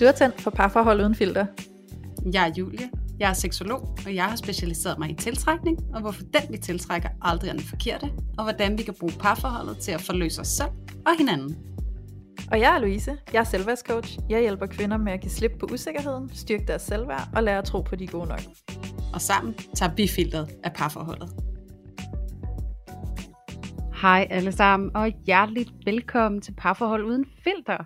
Du er tændt for parforhold uden filter. Jeg er Julie. Jeg er seksolog, og jeg har specialiseret mig i tiltrækning, og hvorfor den vi tiltrækker aldrig er den forkerte, og hvordan vi kan bruge parforholdet til at forløse os selv og hinanden. Og jeg er Louise. Jeg er selvværdscoach. Jeg hjælper kvinder med at give slip på usikkerheden, styrke deres selvværd og lære at tro på, de er gode nok. Og sammen tager vi filteret af parforholdet. Hej alle sammen, og hjerteligt velkommen til Parforhold Uden Filter.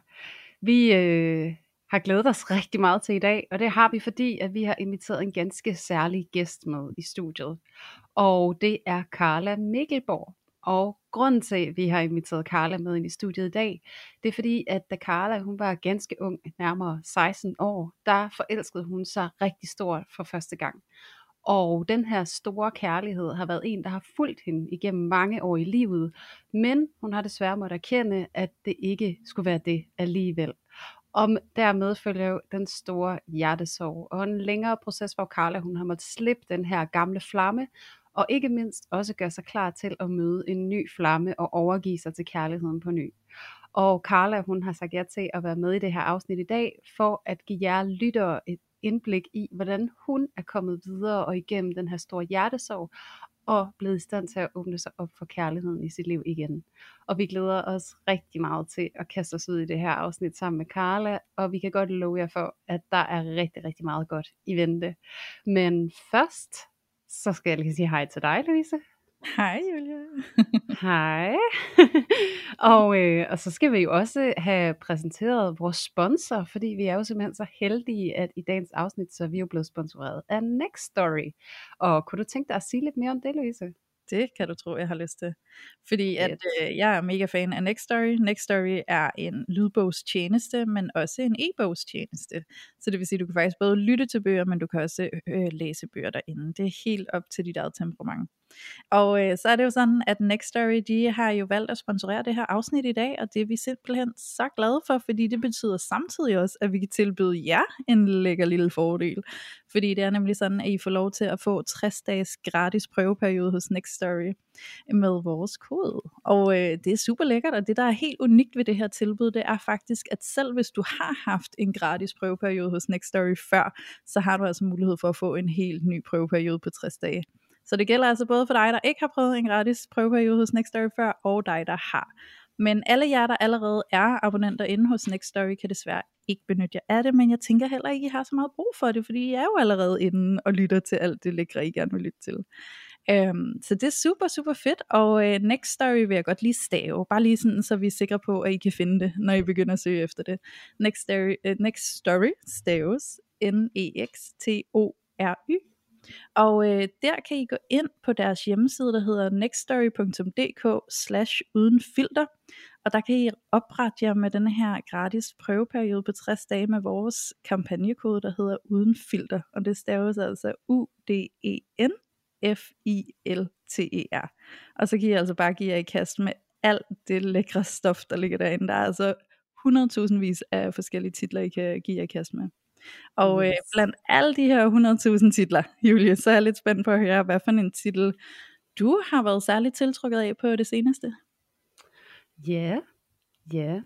Vi øh, har glædet os rigtig meget til i dag, og det har vi, fordi at vi har inviteret en ganske særlig gæst med i studiet. Og det er Carla Mikkelborg. Og grunden til, at vi har inviteret Carla med ind i studiet i dag, det er fordi, at da Carla hun var ganske ung, nærmere 16 år, der forelskede hun sig rigtig stort for første gang. Og den her store kærlighed har været en, der har fulgt hende igennem mange år i livet, men hun har desværre måttet erkende, at det ikke skulle være det alligevel. Og dermed følger jo den store hjertesorg og en længere proces, hvor Carla hun har måttet slippe den her gamle flamme, og ikke mindst også gøre sig klar til at møde en ny flamme og overgive sig til kærligheden på ny. Og Carla hun har sagt ja til at være med i det her afsnit i dag, for at give jer lyttere et indblik i, hvordan hun er kommet videre og igennem den her store hjertesorg, og blevet i stand til at åbne sig op for kærligheden i sit liv igen. Og vi glæder os rigtig meget til at kaste os ud i det her afsnit sammen med Carla, og vi kan godt love jer for, at der er rigtig, rigtig meget godt i vente. Men først, så skal jeg lige sige hej til dig, Louise. Hej Julie. Hej. og, øh, og så skal vi jo også have præsenteret vores sponsor, fordi vi er jo simpelthen så heldige, at i dagens afsnit, så er vi jo blevet sponsoreret af Next Story. Og kunne du tænke dig at sige lidt mere om det, Louise? Det kan du tro, jeg har lyst til. Fordi at øh, jeg er mega fan af Nextory. Nextory er en lydbogstjeneste, men også en e-bogstjeneste. Så det vil sige, at du kan faktisk både lytte til bøger, men du kan også øh, læse bøger derinde. Det er helt op til dit eget temperament. Og øh, så er det jo sådan, at Nextory, de har jo valgt at sponsorere det her afsnit i dag, og det er vi simpelthen så glade for, fordi det betyder samtidig også, at vi kan tilbyde jer en lækker lille fordel. Fordi det er nemlig sådan, at I får lov til at få 60 dages gratis prøveperiode hos Nextory med vores kode. Og øh, det er super lækkert, og det der er helt unikt ved det her tilbud, det er faktisk, at selv hvis du har haft en gratis prøveperiode hos Nextory før, så har du altså mulighed for at få en helt ny prøveperiode på 60 dage. Så det gælder altså både for dig, der ikke har prøvet en gratis prøveperiode hos Nextory før, og dig, der har. Men alle jer, der allerede er abonnenter inde hos Nextory, kan desværre ikke benytte jer af det, men jeg tænker heller ikke, I har så meget brug for det, fordi I er jo allerede inde og lytter til alt det lækre, I gerne vil lytte til. Øhm, så det er super, super fedt, og øh, Next Story vil jeg godt lige stave, bare lige sådan, så vi er sikre på, at I kan finde det, når I begynder at søge efter det. Next Story, øh, Next Story staves N-E-X-T-O-R-Y, og øh, der kan I gå ind på deres hjemmeside, der hedder nextstory.dk slash uden filter. Og der kan I oprette jer med den her gratis prøveperiode på 60 dage med vores kampagnekode, der hedder uden filter. Og det staves altså U-D-E-N F-I-L-T-E-R. Og så kan I altså bare give jer i kast med alt det lækre stof, der ligger derinde. Der er altså 100.000 vis af forskellige titler, I kan give jer i kast med. Og øh, blandt alle de her 100.000 titler, Julie, så er jeg lidt spændt på at høre, hvad for en titel du har været særligt tiltrukket af på det seneste. Ja, yeah. ja. Yeah.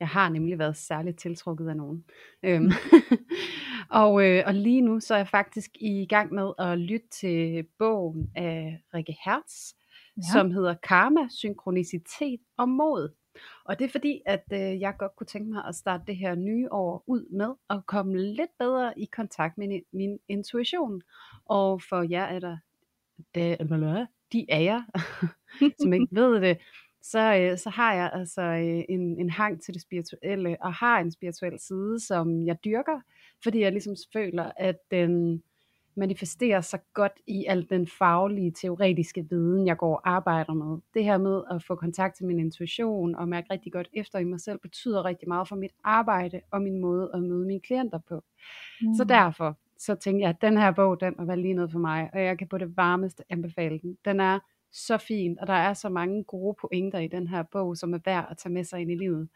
Jeg har nemlig været særligt tiltrukket af nogen. Øhm. og, øh, og lige nu så er jeg faktisk i gang med at lytte til bogen af Rikke Hertz, ja. som hedder Karma, Synkronicitet og Mod. Og det er fordi, at øh, jeg godt kunne tænke mig at starte det her nye år ud med at komme lidt bedre i kontakt med min intuition. Og for jer er der, det, de er jer, som ikke ved det, så, øh, så har jeg altså øh, en, en hang til det spirituelle, og har en spirituel side, som jeg dyrker, fordi jeg ligesom føler, at den manifesterer sig godt i al den faglige, teoretiske viden, jeg går og arbejder med. Det her med at få kontakt til min intuition og mærke rigtig godt efter i mig selv, betyder rigtig meget for mit arbejde og min måde at møde mine klienter på. Mm. Så derfor så tænkte jeg, at den her bog, den var lige noget for mig, og jeg kan på det varmeste anbefale den. Den er så fin, og der er så mange gode pointer i den her bog, som er værd at tage med sig ind i livet.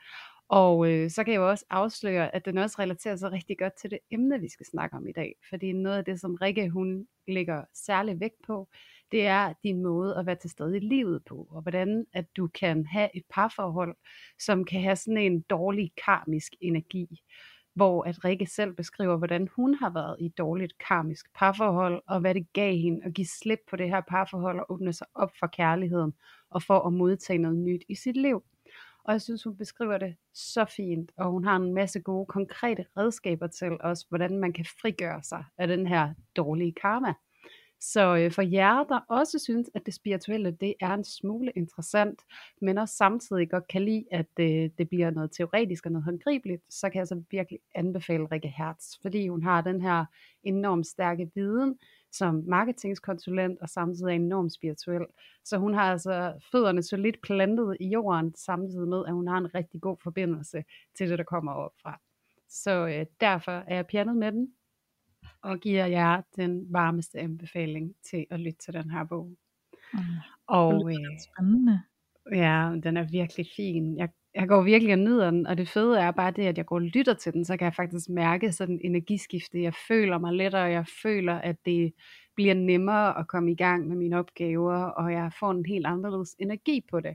Og øh, så kan jeg jo også afsløre, at den også relaterer sig rigtig godt til det emne, vi skal snakke om i dag. Fordi noget af det, som Rikke hun lægger særlig vægt på, det er din måde at være til stede i livet på, og hvordan at du kan have et parforhold, som kan have sådan en dårlig karmisk energi. hvor at Rikke selv beskriver, hvordan hun har været i et dårligt karmisk parforhold, og hvad det gav hende at give slip på det her parforhold og åbne sig op for kærligheden, og for at modtage noget nyt i sit liv. Og jeg synes, hun beskriver det så fint, og hun har en masse gode, konkrete redskaber til os, hvordan man kan frigøre sig af den her dårlige karma. Så øh, for jer, der også synes, at det spirituelle det er en smule interessant, men også samtidig godt kan lide, at øh, det bliver noget teoretisk og noget håndgribeligt, så kan jeg så virkelig anbefale Rikke Hertz, fordi hun har den her enormt stærke viden som marketingskonsulent og samtidig er enormt spirituel. Så hun har altså fødderne så lidt plantet i jorden, samtidig med, at hun har en rigtig god forbindelse til det, der kommer op fra. Så øh, derfor er jeg pjandet med den, og giver jer den varmeste anbefaling til at lytte til den her bog. Mm. Og øh, øh, spændende. ja, den er virkelig fin. Jeg, jeg går virkelig og nyder den, og det fede er bare det, at jeg går og lytter til den, så kan jeg faktisk mærke sådan en energiskifte. Jeg føler mig lettere, og jeg føler, at det bliver nemmere at komme i gang med mine opgaver, og jeg får en helt anderledes energi på det.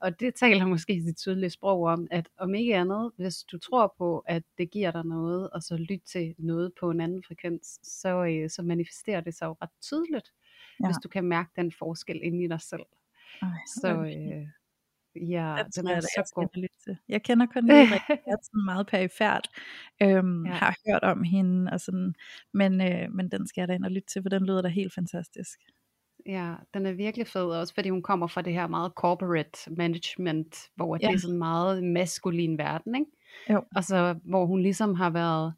Og det taler måske sit tydelige sprog om, at om ikke andet, hvis du tror på, at det giver dig noget, og så lyt til noget på en anden frekvens, så, øh, så manifesterer det sig jo ret tydeligt, ja. hvis du kan mærke den forskel inde i dig selv. Ej, Så øh, ja, Den den er jeg så god. lytte til. Jeg kender kun Rikke Hertzen meget perifært, øhm, Ja. har hørt om hende, og sådan, men, øh, men den skal jeg da ind og lytte til, for den lyder da helt fantastisk. Ja, den er virkelig fed også, fordi hun kommer fra det her meget corporate management, hvor ja. Det er sådan meget maskulin verden, ikke? Jo. Og så hvor hun ligesom har været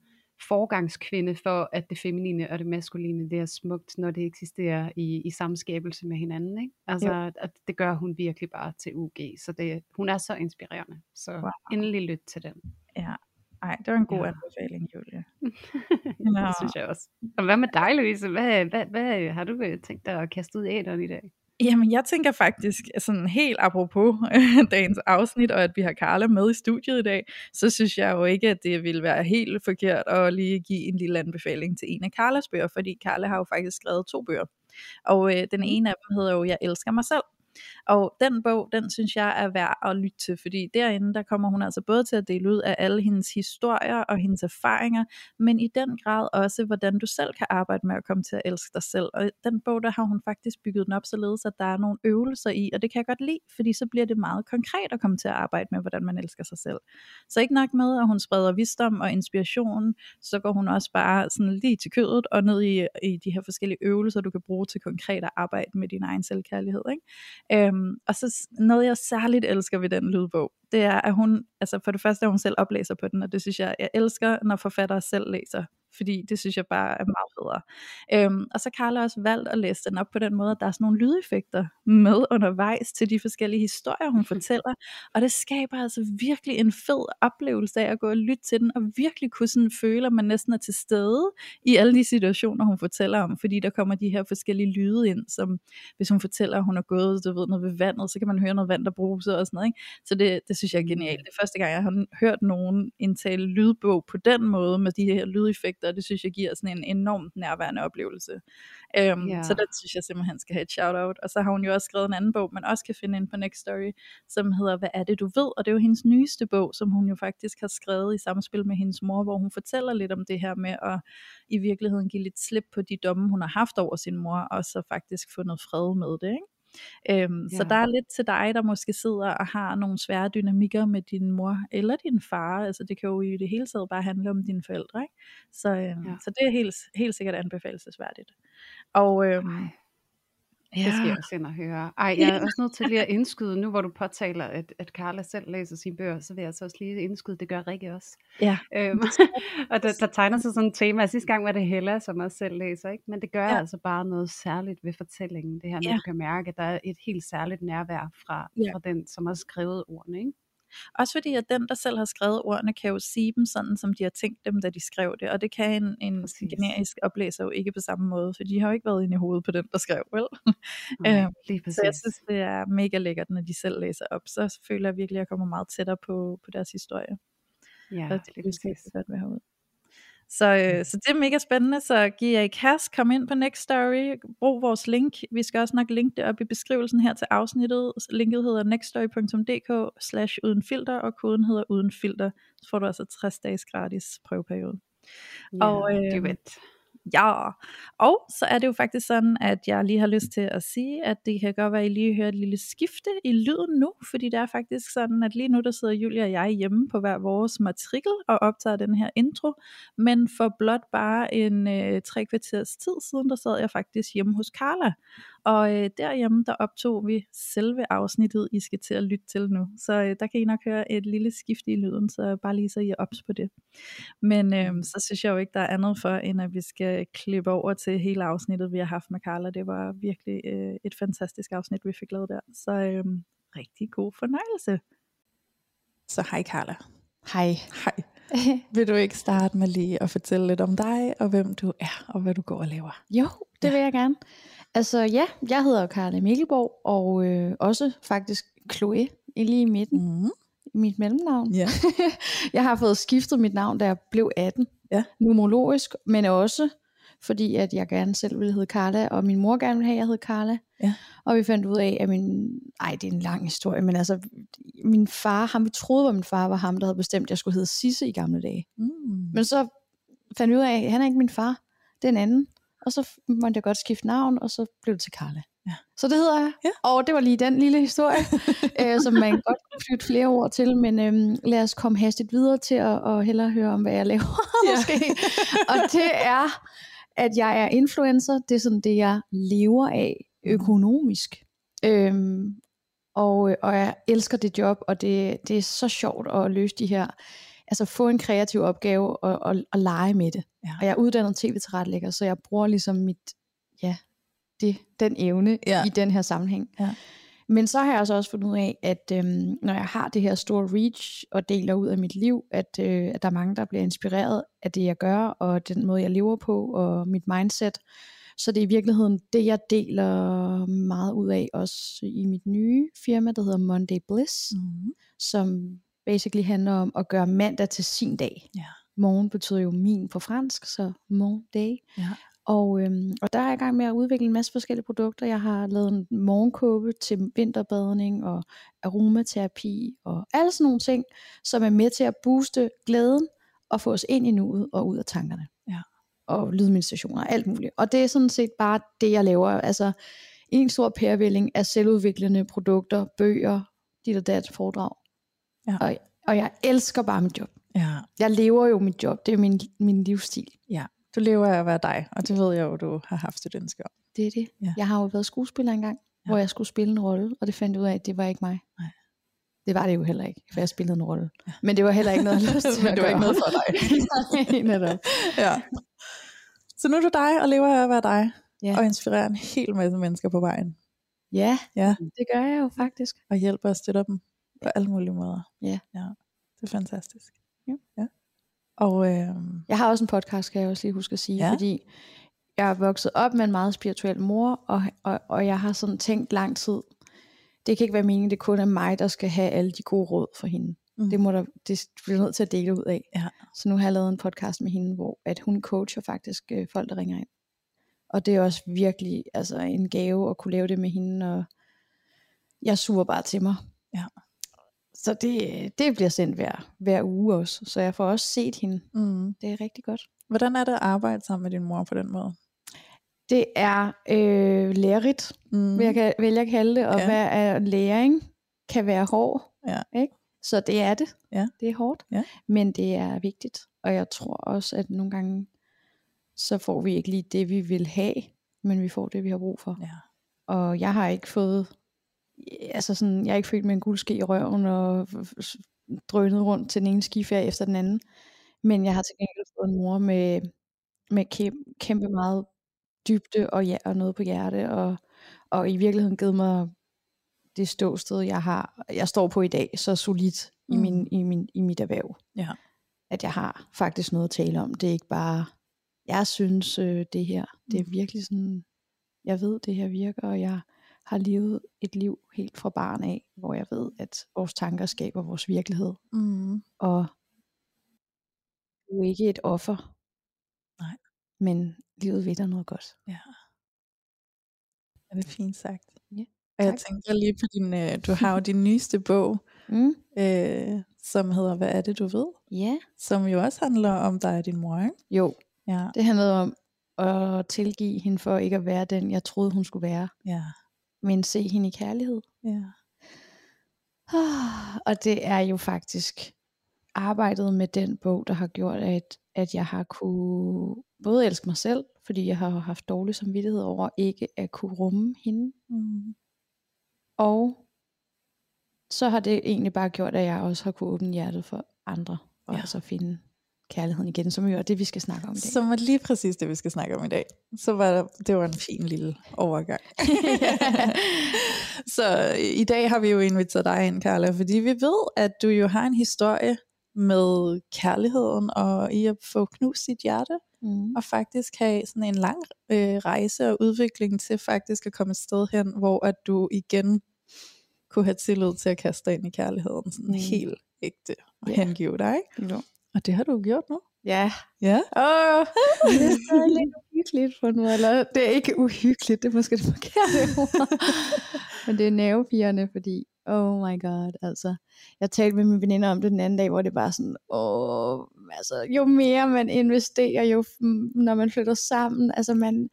forgangskvinde for, at det feminine og det maskuline, det er smukt, når det eksisterer i, i samskabelse med hinanden, ikke? Altså, at det gør hun virkelig bare til UG, så det, hun er så inspirerende. Så Wow. endelig lyt til den. Ja. Ej, det var en god Ja. anbefaling, Julie. Nå. det synes jeg også. Og hvad med dig, Louise? Hvad, hvad, hvad har du øh, tænkt dig at kaste ud æderen i dag? Jamen, jeg tænker faktisk, sådan helt apropos øh, dagens afsnit, og at vi har Carla med i studiet i dag, så synes jeg jo ikke, at det ville være helt forkert at lige give en lille anbefaling til en af Carlas bøger, fordi Carla har jo faktisk skrevet to bøger. Og øh, den ene af dem hedder jo Jeg elsker mig selv. Og den bog, den synes jeg er værd at lytte til, fordi derinde, der kommer hun altså både til at dele ud af alle hendes historier og hendes erfaringer, men i den grad også, hvordan du selv kan arbejde med at komme til at elske dig selv. Og den bog, der har hun faktisk bygget den op således, at der er nogle øvelser i, og det kan jeg godt lide, fordi så bliver det meget konkret at komme til at arbejde med, hvordan man elsker sig selv. Så ikke nok med, at hun spreder visdom og inspiration, så går hun også bare sådan lige til kødet og ned i, i de her forskellige øvelser, du kan bruge til konkret at arbejde med din egen selvkærlighed. Ikke? Øhm, og så noget jeg særligt elsker ved den lydbog, det er at hun, altså for det første at hun selv oplæser på den, og det synes jeg, jeg elsker, når forfattere selv læser, fordi det synes jeg bare er meget federe. Øhm, og så har Carla også valgt at læse den op på den måde, at der er sådan nogle lydeffekter med undervejs til de forskellige historier, hun fortæller, og det skaber altså virkelig en fed oplevelse af at gå og lytte til den, og virkelig kunne sådan føle, at man næsten er til stede i alle de situationer, hun fortæller om, fordi der kommer de her forskellige lyde ind, som hvis hun fortæller, at hun er gået du ved, noget ved vandet, så kan man høre noget vand, der bruser og sådan noget. Ikke? Så det, det synes jeg er genialt. Det er første gang, jeg har hørt nogen indtale lydbog på den måde, med de her lydeffekter, og det synes jeg giver sådan en enormt nærværende oplevelse. Øhm, Ja. Så den synes jeg simpelthen skal have et shout-out. Og så har hun jo også skrevet en anden bog, man også kan finde ind på Next Story, som hedder Hvad er det du ved? Og det er jo hendes nyeste bog, som hun jo faktisk har skrevet i samspil med hendes mor, hvor hun fortæller lidt om det her med at i virkeligheden give lidt slip på de domme, hun har haft over sin mor, og så faktisk få noget fred med det. Ikke? Øhm, ja. Så der er lidt til dig, der måske sidder og har nogle svære dynamikker med din mor eller din far. Altså det kan jo i det hele taget bare handle om dine forældre. Ikke? Så, øhm, ja. Ja. så det er helt, helt sikkert anbefalesværdigt. Og øhm, Ej, ja, Det skal jeg også ind og høre. Ej, jeg er også nødt til lige at indskyde, nu hvor du påtaler, at, at Carla selv læser sine bøger, så vil jeg så også lige indskyde, det gør Rikke også. ja, Øhm, og der, der tegner sig sådan et tema. Sidste gang var det Hella, som også selv læser, ikke? men det gør Ja. altså bare noget særligt ved fortællingen. Det her med, Ja. du kan mærke, at der er et helt særligt nærvær fra, Ja. fra den, som har skrevet ordene. Ikke? Også fordi, at den, der selv har skrevet ordene, kan jo sige dem sådan, som de har tænkt dem, da de skrev det. Og det kan en, en Præcis. generisk oplæser jo ikke på samme måde, for de har jo ikke været inde i hovedet på den, der skrev, vel? Nej, Øhm, lige præcis. Så jeg synes, det er mega lækkert, når de selv læser op. Så føler jeg virkelig, at jeg kommer meget tættere på, på deres historie. ja, og det lige er virkelig præcis. godt ved herude. Så, øh, så det er mega spændende, så giv jer i kast, kom ind på Next Story, brug vores link, vi skal også nok linke det op i beskrivelsen her til afsnittet, linket hedder nextstory.dk slash uden filter, og koden hedder uden filter, så får du altså 60 dages gratis prøveperiode. Ja, Og, det øh, vet. Ja, og så er det jo faktisk sådan, at jeg lige har lyst til at sige, at det kan godt være, at I lige hører et lille skifte i lyden nu, fordi det er faktisk sådan, at lige nu der sidder Julia og jeg hjemme på hver vores matrikel og optager den her intro, men for blot bare en øh, tre kvarters tid siden, der sad jeg faktisk hjemme hos Carla, og øh, derhjemme der optog vi selve afsnittet, I skal til at lytte til nu, så øh, der kan I nok høre et lille skift i lyden, så bare lige så I er ops på det. Men øh, så synes jeg jo ikke, der er andet for, end at vi skal klippe over til hele afsnittet, vi har haft med Carla. Det var virkelig øh, et fantastisk afsnit, vi fik lavet der. Så øh, rigtig god fornøjelse. Så hej Carla. Hej. Hej. Vil du ikke starte med lige at fortælle lidt om dig, og hvem du er, og hvad du går og laver? Jo, det vil jeg gerne. Altså ja, jeg hedder Karla Mikkelborg, og øh, også faktisk Chloe, lige i midten, Mm. mit mellemnavn. Ja. jeg har fået skiftet mit navn, da jeg blev 18. Ja. Numerologisk, men også fordi at jeg gerne selv ville hedde Carla, og min mor gerne ville have, at jeg hed Carla. Ja. Og vi fandt ud af, at min... Ej, det er en lang historie, men altså, min far, ham vi troede var min far, var ham, der havde bestemt, at jeg skulle hedde Sisse i gamle dage. Mm. Men så fandt vi ud af, at han er ikke min far, det er en anden. Og så måtte jeg godt skifte navn, og så blev det til Carla. Ja. Så det hedder jeg. Ja. Og det var lige den lille historie, øh, som man godt kunne flytte flere ord til. Men øhm, lad os komme hastigt videre til at og hellere høre om, hvad jeg laver Ja. måske. Og det er, at jeg er influencer. Det er sådan det, jeg lever af økonomisk. Øhm, og, og jeg elsker det job, og det, det er så sjovt at løse de her, altså få en kreativ opgave og, og, og lege med det. Ja. Og jeg er uddannet tv-tilrettelægger, så jeg bruger ligesom mit, ja, det, den evne Ja. i den her sammenhæng. Ja. Men så har jeg også fundet ud af, at øhm, når jeg har det her store reach og deler ud af mit liv, at, øh, at der er mange, der bliver inspireret af det, jeg gør, og den måde, jeg lever på, og mit mindset. Så det er i virkeligheden det, jeg deler meget ud af, også i mit nye firma, der hedder Monday Bliss, Mm. som basically handler om at gøre mandag til sin dag. Ja. Morgen betyder jo min på fransk, så Monday. Ja. Og, øhm, og der er jeg i gang med at udvikle en masse forskellige produkter. Jeg har lavet en morgenkåbe til vinterbadning og aromaterapi og alle sådan nogle ting, som er med til at booste glæden og få os ind i nuet og ud af tankerne. Ja. Og lydmeditationer og alt muligt. Og det er sådan set bare det, jeg laver. Altså en stor pærevælling af selvudviklende produkter, bøger, dit og dat foredrag. Ja. Og, og jeg elsker bare mit job. Ja. Jeg lever jo mit job. Det er min, min livsstil. Du lever af at være dig, og det ved jeg jo, du har haft et ønske om. Det er det. Ja. Jeg har jo været skuespiller engang, Ja. hvor jeg skulle spille en rolle, og det fandt ud af, at det var ikke mig. Nej. Det var det jo heller ikke, for jeg spillede en rolle. Ja. Men det var heller ikke noget, jeg lyst til Men det var ikke noget for dig. Nej, netop. ja. Så nu er du dig, og lever af at være dig, Ja. og inspirerer en hel masse mennesker på vejen, Ja, Ja. det gør jeg jo faktisk. og hjælper og støtter dem på alle mulige måder. Ja. ja. Det er fantastisk. Ja. ja. Og øh, Jeg har også en podcast, skal jeg også lige huske at sige, Ja. fordi jeg er vokset op med en meget spirituel mor, og, og, og jeg har sådan tænkt lang tid, det kan ikke være meningen, det kun er mig, der skal have alle de gode råd for hende. Mm. Det må der, det bliver nødt til at dele ud af. Ja. Så nu har jeg lavet en podcast med hende, hvor at hun coacher faktisk øh, folk, der ringer ind. Og det er også virkelig altså, en gave at kunne lave det med hende, og jeg suger bare til mig. Ja. Så det, det bliver sendt hver, hver uge også, så jeg får også set hende. mm. Det er rigtig godt. hvordan er det at arbejde sammen med din mor på den måde? Det er øh, lærerigt, Mm. vil jeg vælge at kalde det, og Ja. hvad er læring kan være hård. Ja. Ikke? Så det er det. Ja. Det er hårdt, Ja. men det er vigtigt. Og jeg tror også, at nogle gange, så får vi ikke lige det, vi vil have, men vi får det, vi har brug for. Ja. Og jeg har ikke fået, altså sådan, jeg er ikke født med en guldske i røven og drønet rundt til den ene skiferie efter den anden. Men jeg har til gengæld fået en mor med, med kæmpe, kæmpe meget dybde og, ja, og noget på hjerte, og, og i virkeligheden givet mig det ståsted, jeg har, jeg står på i dag, så solidt i, Mm. min, i, min, i mit erhverv. Ja. At jeg har faktisk noget at tale om. Det er ikke bare, jeg synes øh, det her, det er Mm. virkelig sådan, jeg ved det her virker, og jeg har levet et liv helt fra barn af, hvor jeg ved, at vores tanker skaber vores virkelighed. Mm. Og du er ikke et offer Men livet ved der noget godt. Ja. Er det fint sagt. Ja, Og jeg tak. tænker lige på din, øh, du har jo din nyeste bog, Mm. øh, som hedder Hvad er det du ved? Ja. Som jo også handler om dig og din mor, ikke? Jo, Ja. det handlede om at tilgive hende for ikke at være den, jeg troede, hun skulle være. Ja. Men se hende i kærlighed. Ja. Og det er jo faktisk arbejdet med den bog, der har gjort, at, at jeg har kunne både elske mig selv, fordi jeg har haft dårlig samvittighed over ikke at kunne rumme hende, Mm. og så har det egentlig bare gjort, at jeg også har kunne åbne hjertet for andre, og Ja. ja. altså finde kærligheden igen, som jo er det, vi skal snakke om i dag. Som er lige præcis det, vi skal snakke om i dag. Så var der, det var en fin lille overgang. så øh, i dag har vi jo inviteret dig ind, Carla, fordi vi ved, at du jo har en historie med kærligheden og i at få knust sit hjerte, mm. og faktisk have sådan en lang øh, rejse og udvikling til faktisk at komme et sted hen, hvor at du igen kunne have tillid til at kaste dig ind i kærligheden, sådan Mm. helt ægte og Ja. hengive dig. Ikke? Jo. Og det har du gjort nu. Ja, Ja. Åh, det er stadig lidt uhyggeligt for nu, eller det er ikke uhyggeligt, det er måske det forkerte ord. Men det er nervepirrende, fordi, oh my god, altså. Jeg talte med mine veninder om det den anden dag, hvor det bare sådan, åh, altså, jo mere man investerer, jo, når man flytter sammen, altså man,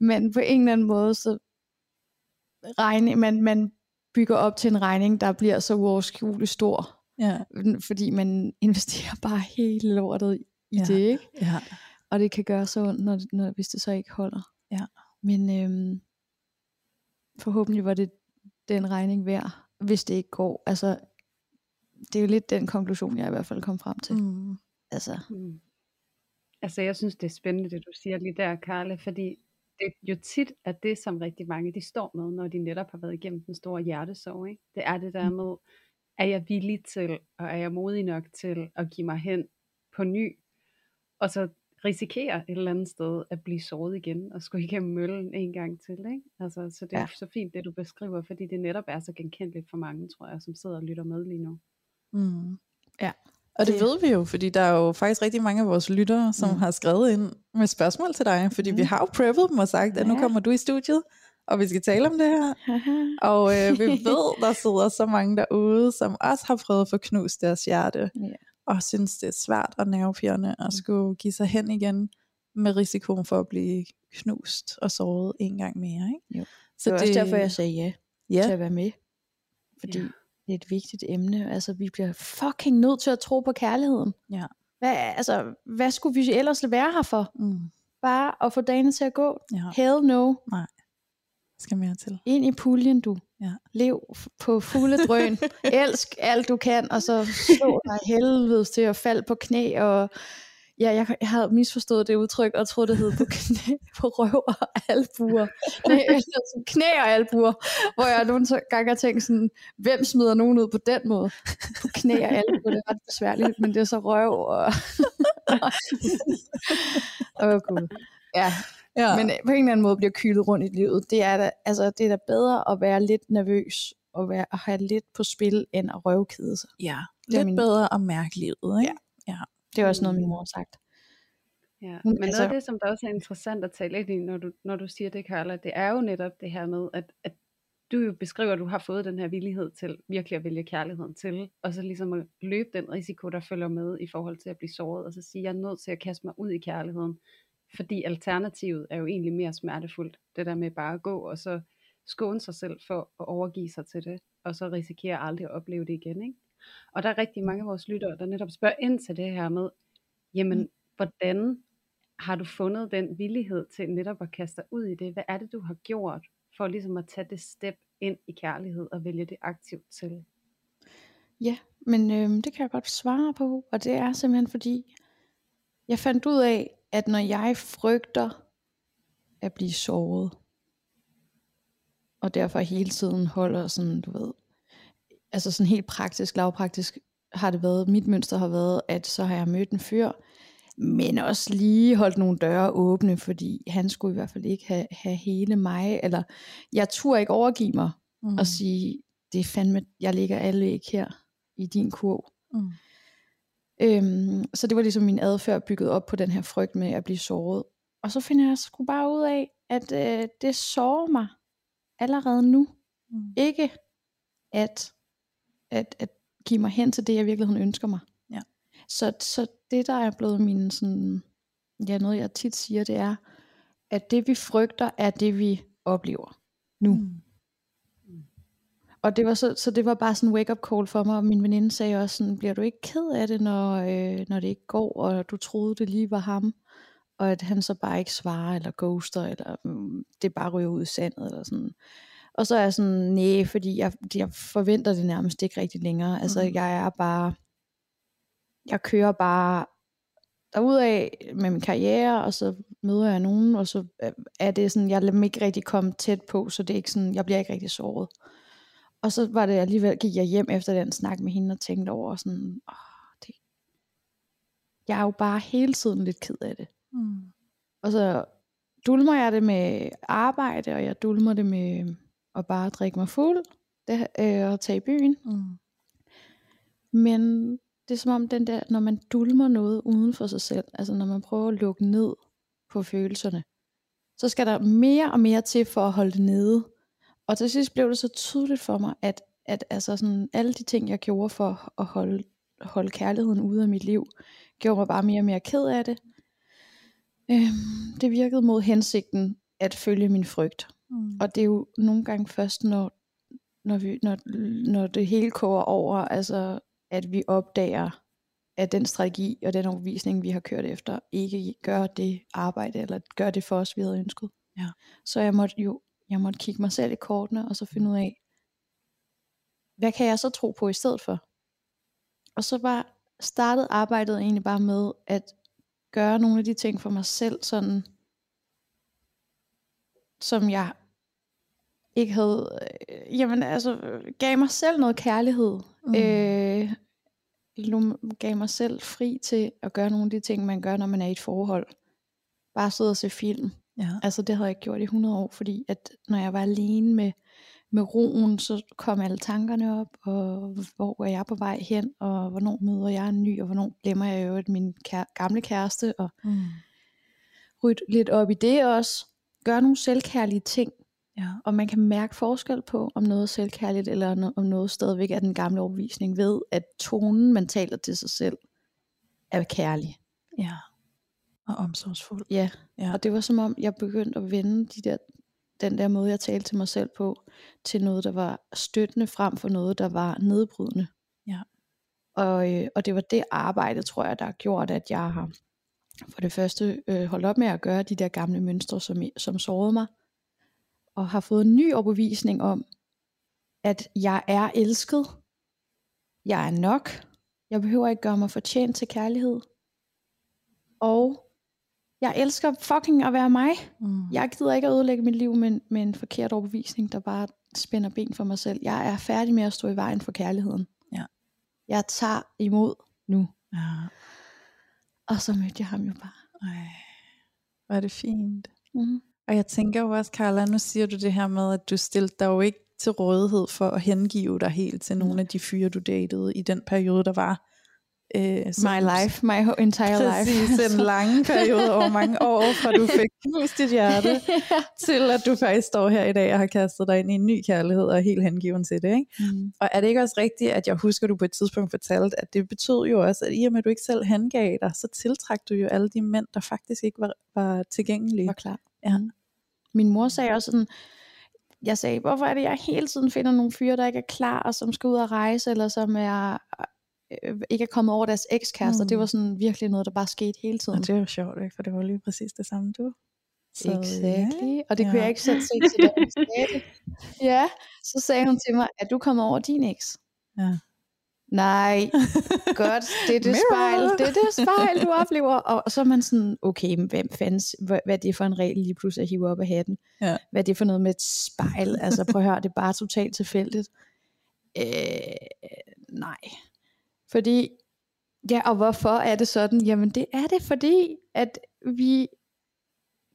man på en eller anden måde, så regning, man, man bygger op til en regning, der bliver så uoverskueligt stor, Ja. fordi man investerer bare hele lortet i Ja. det, ikke? ja. Og det kan gøre så ondt, når, når, hvis det så ikke holder. Ja. Men øhm, forhåbentlig var det den regning værd, hvis det ikke går. Altså, det er jo lidt den konklusion, jeg i hvert fald kom frem til. Mm. Mm. Altså, Mm. Altså, jeg synes, det er spændende, det du siger lige der, Karle, fordi det er jo tit at det, som rigtig mange de står med, når de netop har været igennem den store hjertesorg. Ikke? Det er det der Mm. Er jeg villig til, og er jeg modig nok til at give mig hen på ny, og så risikere et eller andet sted at blive såret igen, og skulle igennem møllen en gang til. Ikke? Altså, så det er Ja. så fint, det du beskriver, fordi det netop er så genkendeligt for mange, tror jeg, som sidder og lytter med lige nu. Mm. Ja. Og det, Det- ved vi jo, fordi der er jo faktisk rigtig mange af vores lyttere, som Mm. har skrevet ind med spørgsmål til dig, fordi mm. vi har jo preppet dem og sagt, at nu Ja. kommer du i studiet, og vi skal tale om det her. Og øh, vi ved, der sidder så mange derude, som også har prøvet at få knust deres hjerte, Ja. og synes, det er svært og nervepirrende at skulle give sig hen igen, med risikoen for at blive knust og såret en gang mere. Ikke? Jo. Så det var også derfor, jeg sagde ja, ja, til at være med. Fordi Ja. det er et vigtigt emne. Altså, vi bliver fucking nødt til at tro på kærligheden. Ja. Hvad, altså, hvad skulle vi ellers være her for? mm, Bare at få dagene til at gå? ja, Hell no. Skal mere til. Ind i puljen, du. Ja. Lev på fulde drøn. Elsk alt du kan, og så slå dig helvedes til at falde på knæ. Og ja, jeg, jeg havde misforstået det udtryk, og troede, det hed på, knæ, på røv og albuer. Nej, altså knæ og albuer. Hvor jeg nogle gange har tænkt sådan, hvem smider nogen ud på den måde? På knæ og albuer, det er ret besværligt, men det er så røv og... Åh oh, gud. Ja, Ja. men øh, på en eller anden måde bliver kylet rundt i livet. Det er da, altså, det er da bedre at være lidt nervøs og være, at have lidt på spil, end at røvkede sig. ja, Det er lidt min- bedre at mærke livet. Ikke? Det er også noget, min mor har sagt. Ja, men noget altså- af det, som der også er interessant at tale lidt i, når du, når du siger det, Carla, det er jo netop det her med, at, at du jo beskriver, at du har fået den her villighed til virkelig at vælge kærligheden til, og så ligesom at løbe den risiko, der følger med i forhold til at blive såret, og så sige, jeg er nødt til at kaste mig ud i kærligheden, fordi alternativet er jo egentlig mere smertefuldt, det der med bare at gå, og så skåne sig selv for at overgive sig til det, og så risikere aldrig at opleve det igen. Ikke? Og der er rigtig mange af vores lyttere, der netop spørger ind til det her med, jamen, Mm. hvordan har du fundet den villighed til netop at kaste dig ud i det? Hvad er det, du har gjort for ligesom at tage det step ind i kærlighed og vælge det aktivt til? Ja, men øhm, det kan jeg godt svare på, og det er simpelthen fordi, jeg fandt ud af, at når jeg frygter at blive såret, og derfor hele tiden holder sådan, du ved, altså sådan helt praktisk, lavpraktisk, har det været, mit mønster har været, at så har jeg mødt en fyr, men også lige holdt nogle døre åbne, fordi han skulle i hvert fald ikke have, have hele mig, eller jeg turde ikke overgive mig, Mm. og sige, det er fandme, jeg ligger alle ikke her i din kurv. Mm. Øhm, så det var ligesom min adfærd bygget op på den her frygt med at blive såret. og så finder jeg sgu bare ud af, at øh, det sover mig allerede nu. Mm. Ikke at, at, at give mig hen til det, jeg virkeligheden ønsker mig. Ja. Så, så det, der er blevet min sådan, ja, noget jeg tit siger, det er, at det vi frygter, er det vi oplever nu. Mm. Og det var så, så det var bare sådan en wake-up call for mig, og min veninde sagde også sådan, bliver du ikke ked af det, når, øh, når det ikke går, og du troede, det lige var ham, og at han så bare ikke svarer, eller ghoster, eller mm, det bare ryger ud i sandet, eller sådan. Og så er jeg sådan, nej, fordi jeg, jeg forventer det nærmest ikke rigtig længere. Altså, Mhm. jeg er bare, jeg kører bare derudad med min karriere, og så møder jeg nogen, og så øh, er det sådan, jeg lader dem ikke rigtig komme tæt på, så det er ikke sådan, jeg bliver ikke rigtig såret. Og så var det alligevel, gik jeg hjem efter den snak med hende og tænkte over sådan, åh, det, jeg er jo bare hele tiden lidt ked af det. Mm. Og så dulmer jeg det med arbejde, og jeg dulmer det med at bare drikke mig fuld det, øh, og tage i byen. Mm. Men det er som om den der, når man dulmer noget uden for sig selv, altså når man prøver at lukke ned på følelserne, så skal der mere og mere til for at holde det nede. Og til sidst blev det så tydeligt for mig, at, at altså sådan, alle de ting, jeg gjorde for at holde, holde kærligheden ude af mit liv, gjorde mig bare mere og mere ked af det. Øhm, det virkede mod hensigten at følge min frygt. Mm. Og det er jo nogle gange først, når, når, vi, når, når det hele koger over, altså at vi opdager, at den strategi og den overvisning, vi har kørt efter, ikke gør det arbejde, eller gør det for os, vi havde ønsket. Ja. Så jeg måtte jo jeg måtte kigge mig selv i kortene, og så finde ud af, hvad kan jeg så tro på i stedet for? Og så bare startede arbejdet egentlig bare med at gøre nogle af de ting for mig selv, sådan som jeg ikke havde, øh, jamen altså, gav mig selv noget kærlighed. Mm. Øh, gav mig selv fri til at gøre nogle af de ting, man gør, når man er i et forhold. Bare sidde og se film. Ja. Altså det havde jeg ikke gjort i 100 år, fordi at når jeg var alene med, med roen, så kom alle tankerne op, og hvor er jeg på vej hen, og hvornår møder jeg en ny, og hvornår glemmer jeg jo min kære, gamle kæreste, og Mm. rydde lidt op i det også. Gør nogle selvkærlige ting, Ja. og man kan mærke forskel på, om noget er selvkærligt, eller om noget stadigvæk er den gamle overbevisning, ved at tonen, man taler til sig selv, er kærlig. Ja. Og omsorgsfuld. Ja, Ja. og det var som om, jeg begyndte at vende de der, den der måde, jeg talte til mig selv på, til noget, der var støttende frem for noget, der var nedbrydende. Ja. Og, øh, og det var det arbejde, tror jeg, der har gjort, at jeg har for det første øh, holdt op med at gøre de der gamle mønstre, som, som sårede mig, og har fået en ny overbevisning om, at jeg er elsket, jeg er nok, jeg behøver ikke gøre mig fortjent til kærlighed, og jeg elsker fucking at være mig. Mm. Jeg gider ikke at ødelægge mit liv med, med en forkert overbevisning, der bare spænder ben for mig selv. Jeg er færdig med at stå i vejen for kærligheden. Ja. Jeg tager imod nu. Ja. Og så mødte jeg ham jo bare. Ej. Er det fint. Mm. Og jeg tænker jo også, Carla, nu siger du det her med, at du stillede dig jo ikke til rådighed for at hengive dig helt til nogle af de fyre, du datede i den periode, der var. Øh, My life, my entire Præcis, life. en lang periode over mange år, fra du fik knust dit hjerte, til at du faktisk står her i dag og har kastet dig ind i en ny kærlighed og er helt hengiven til det. Ikke? Mm. Og er det ikke også rigtigt, at jeg husker, at du på et tidspunkt fortalte, at det betød jo også, at i og med, at du ikke selv hengav dig, så tiltrak du jo alle de mænd, der faktisk ikke var, var tilgængelige. var klar. Ja. Min mor sagde også sådan, jeg sagde, hvorfor er det, jeg hele tiden finder nogle fyre, der ikke er klar, og som skal ud og rejse, eller som er, ikke er kommet over deres ekskærester. Mm. Mm. Det var sådan virkelig noget, der bare skete hele tiden. Og det er jo sjovt, ikke? for det var lige præcis det samme, du. Så, Exactly. ja. Og det kunne Ja. jeg ikke selv se til det. Ja, så sagde hun til mig, at du kommer over din eks. Ja. Nej, godt, det er det spejl, det er det spejl, du oplever. Og, så er man sådan, okay, men hvem fanden, hvad, hvad er det for en regel lige pludselig at hive op af hatten? Ja. Hvad er det for noget med et spejl? Altså prøv at høre, det er bare totalt tilfældigt. Øh, nej. Fordi, ja, og hvorfor er det sådan? Jamen det er det, fordi at vi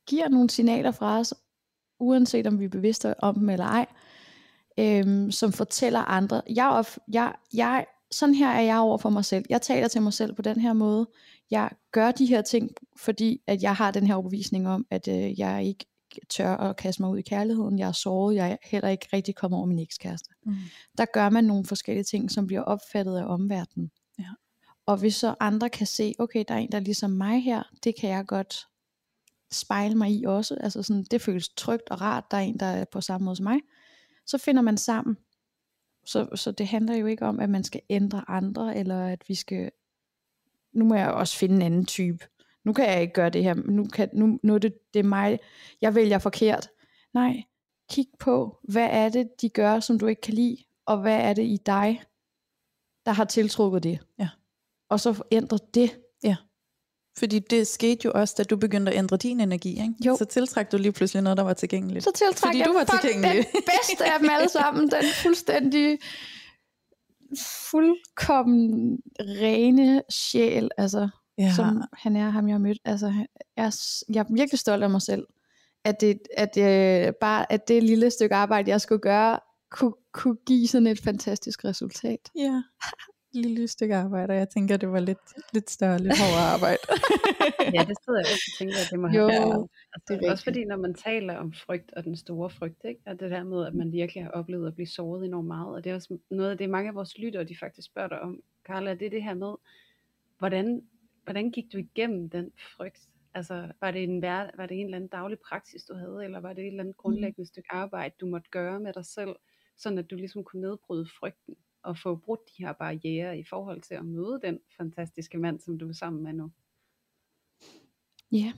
giver nogle signaler fra os, uanset om vi er bevidste om dem eller ej, øhm, som fortæller andre. Jeg, op, jeg, jeg sådan her er jeg over for mig selv. Jeg taler til mig selv på den her måde. Jeg gør de her ting, fordi at jeg har den her overbevisning om, at øh, jeg ikke tør at kaste mig ud i kærligheden. Jeg er såret. Jeg er heller ikke rigtig kommet over min ekskæreste. Mm. Der gør man nogle forskellige ting, som bliver opfattet af omverdenen. Ja. Og hvis så andre kan se, okay, der er en, der er ligesom mig her, det kan jeg godt spejle mig i også. Altså sådan, det føles trygt og rart, der er en, der er på samme måde som mig. Så finder man sammen. Så, så det handler jo ikke om, at man skal ændre andre, eller at vi skal, nu må jeg også finde en anden type. Nu kan jeg ikke gøre det her. Nu, kan, nu, nu er det, det er mig. Jeg vælger forkert. Nej, kig på, hvad er det, de gør, som du ikke kan lide, og hvad er det i dig, der har tiltrukket det. Ja. Og så ændre det. Fordi det skete jo også, da du begyndte at ændre din energi, ikke? Jo. Så tiltræk du lige pludselig noget, der var tilgængeligt. Så tiltræk Fordi jeg du var tilgængelig. den bedste af dem alle sammen. Den fuldstændig fuldkommen rene sjæl, altså, ja. som han er, ham jeg har mødt. Altså, jeg er, jeg er virkelig stolt af mig selv, at det, at øh, bare at det lille stykke arbejde, jeg skulle gøre, kunne, kunne give sådan et fantastisk resultat. Ja, lille stykke arbejde, og jeg tænker, det var lidt, lidt større, lidt hårdere arbejde. Ja, det sidder jeg også og tænker, at det må Jo, have været. Altså, det er også fordi, når man taler om frygt og den store frygt, ikke? og det der med, at man virkelig har oplevet at blive såret enormt meget, og det er også noget af det, mange af vores lyttere, de faktisk spørger dig om, Carla, det er det her med, hvordan, hvordan gik du igennem den frygt? Altså, var det, en, var det en eller anden daglig praksis, du havde, eller var det et eller andet grundlæggende stykke arbejde, du måtte gøre med dig selv, sådan at du ligesom kunne nedbryde frygten, og få brudt de her barriere i forhold til at møde den fantastiske mand, som du er sammen med nu? Ja.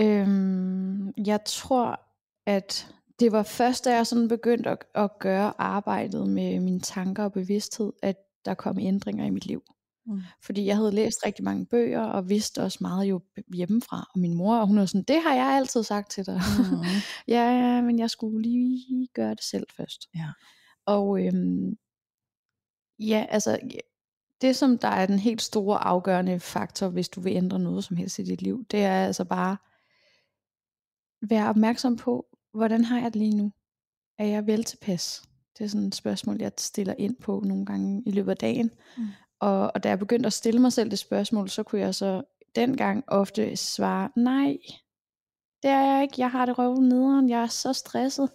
Øhm, jeg tror, at det var først, da jeg sådan begyndte at, at gøre arbejdet med mine tanker og bevidsthed, at der kom ændringer i mit liv. Mm. Fordi jeg havde læst rigtig mange bøger, og vidste også meget jo hjemmefra. Og min mor, og hun var sådan, det har jeg altid sagt til dig. Mm. ja, ja, men jeg skulle lige gøre det selv først. Ja. Og øhm, ja, altså, det som der er den helt store afgørende faktor, hvis du vil ændre noget som helst i dit liv, det er altså bare, være opmærksom på, hvordan har jeg det lige nu? Er jeg vel tilpas? Det er sådan et spørgsmål, jeg stiller ind på nogle gange i løbet af dagen. Mm. Og, og da jeg begyndte at stille mig selv det spørgsmål, så kunne jeg så dengang ofte svare, nej, det er jeg ikke. Jeg har det røven nederen. Jeg er så stresset.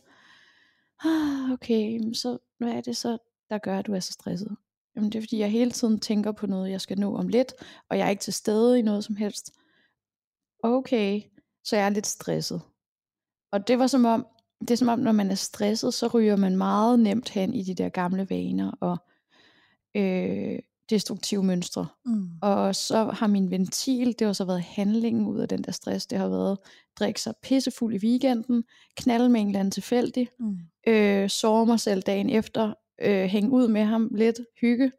Ah, Okay, så hvad er det så, der gør, at du er så stresset? Jamen det er fordi, jeg hele tiden tænker på noget, jeg skal nå om lidt, og jeg er ikke til stede i noget som helst. Okay, så jeg er lidt stresset. Og det var som om, det er som om, når man er stresset, så ryger man meget nemt hen i de der gamle vaner og øh, destruktive mønstre. Mm. Og så har min ventil, det har så været handlingen ud af den der stress, det har været drikke sig pissefuld i weekenden, knalde med en eller anden tilfældig, Mm. øh, sove mig selv dagen efter, øh, hænge ud med ham lidt, hygge,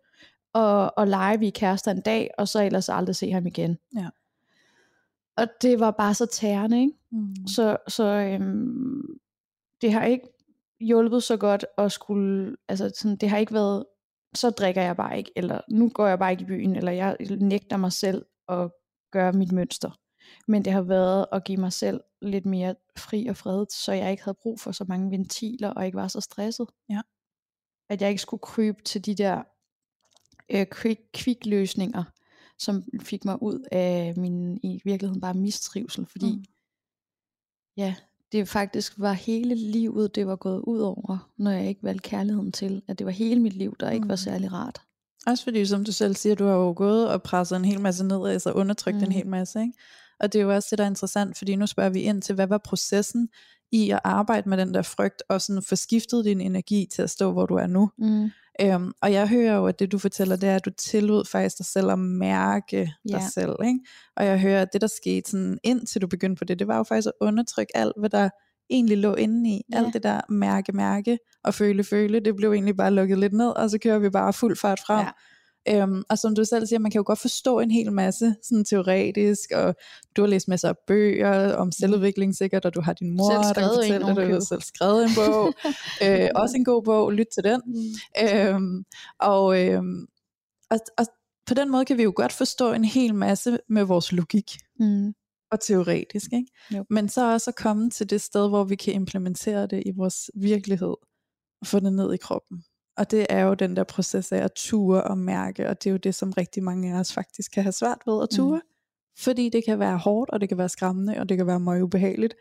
og, og lege vi er kærester en dag, og så ellers aldrig se ham igen. Ja. Og det var bare så tærende, ikke? Mm. Så, så øhm, det har ikke hjulpet så godt at skulle, altså sådan, det har ikke været, så drikker jeg bare ikke, eller nu går jeg bare ikke i byen, eller jeg nægter mig selv at gøre mit mønster. Men det har været at give mig selv lidt mere fri og fred, så jeg ikke havde brug for så mange ventiler, og ikke var så stresset. Ja. At jeg ikke skulle krybe til de der øh, quick, quick løsninger, som fik mig ud af min i virkeligheden bare mistrivsel, fordi Mm. ja, det faktisk var hele livet, det var gået ud over, når jeg ikke valgte kærligheden til, at det var hele mit liv, der ikke var Mm. særlig rart. Også fordi, som du selv siger, du har jo gået og presset en hel masse ned, altså undertrykt mm. en hel masse. Ikke? Og det er jo også det, der er interessant, fordi nu spørger vi ind til, hvad var processen i at arbejde med den der frygt, og sådan få skiftet din energi til at stå, hvor du er nu. Mm. Øhm, og jeg hører jo, at det du fortæller, det er, at du tillod faktisk dig selv at mærke dig Ja. selv. Ikke? Og jeg hører, at det der skete sådan, indtil du begyndte på det, det var jo faktisk at undertrykke alt, hvad der egentlig lå inde i. Ja. Alt det der mærke, mærke og føle, føle, det blev egentlig bare lukket lidt ned, og så kører vi bare fuld fart frem. Ja. Øhm, og som du selv siger, man kan jo godt forstå en hel masse sådan teoretisk, og du har læst masser af bøger om selvudvikling sikkert, og du har din mor, der kan skrevet en fortælle dig, du har selv skrevet en bog. øh, også en god bog, lyt til den. Mm. Øhm, og, øhm, og, og på den måde kan vi jo godt forstå en hel masse med vores logik Mm. og teoretisk, ikke? Jo. men så også at komme til det sted, hvor vi kan implementere det i vores virkelighed, og få det ned i kroppen. Og det er jo den der proces af at ture og mærke, og det er jo det, som rigtig mange af os faktisk kan have svært ved at ture. Mm. Fordi det kan være hårdt, og det kan være skræmmende, og det kan være meget ubehageligt.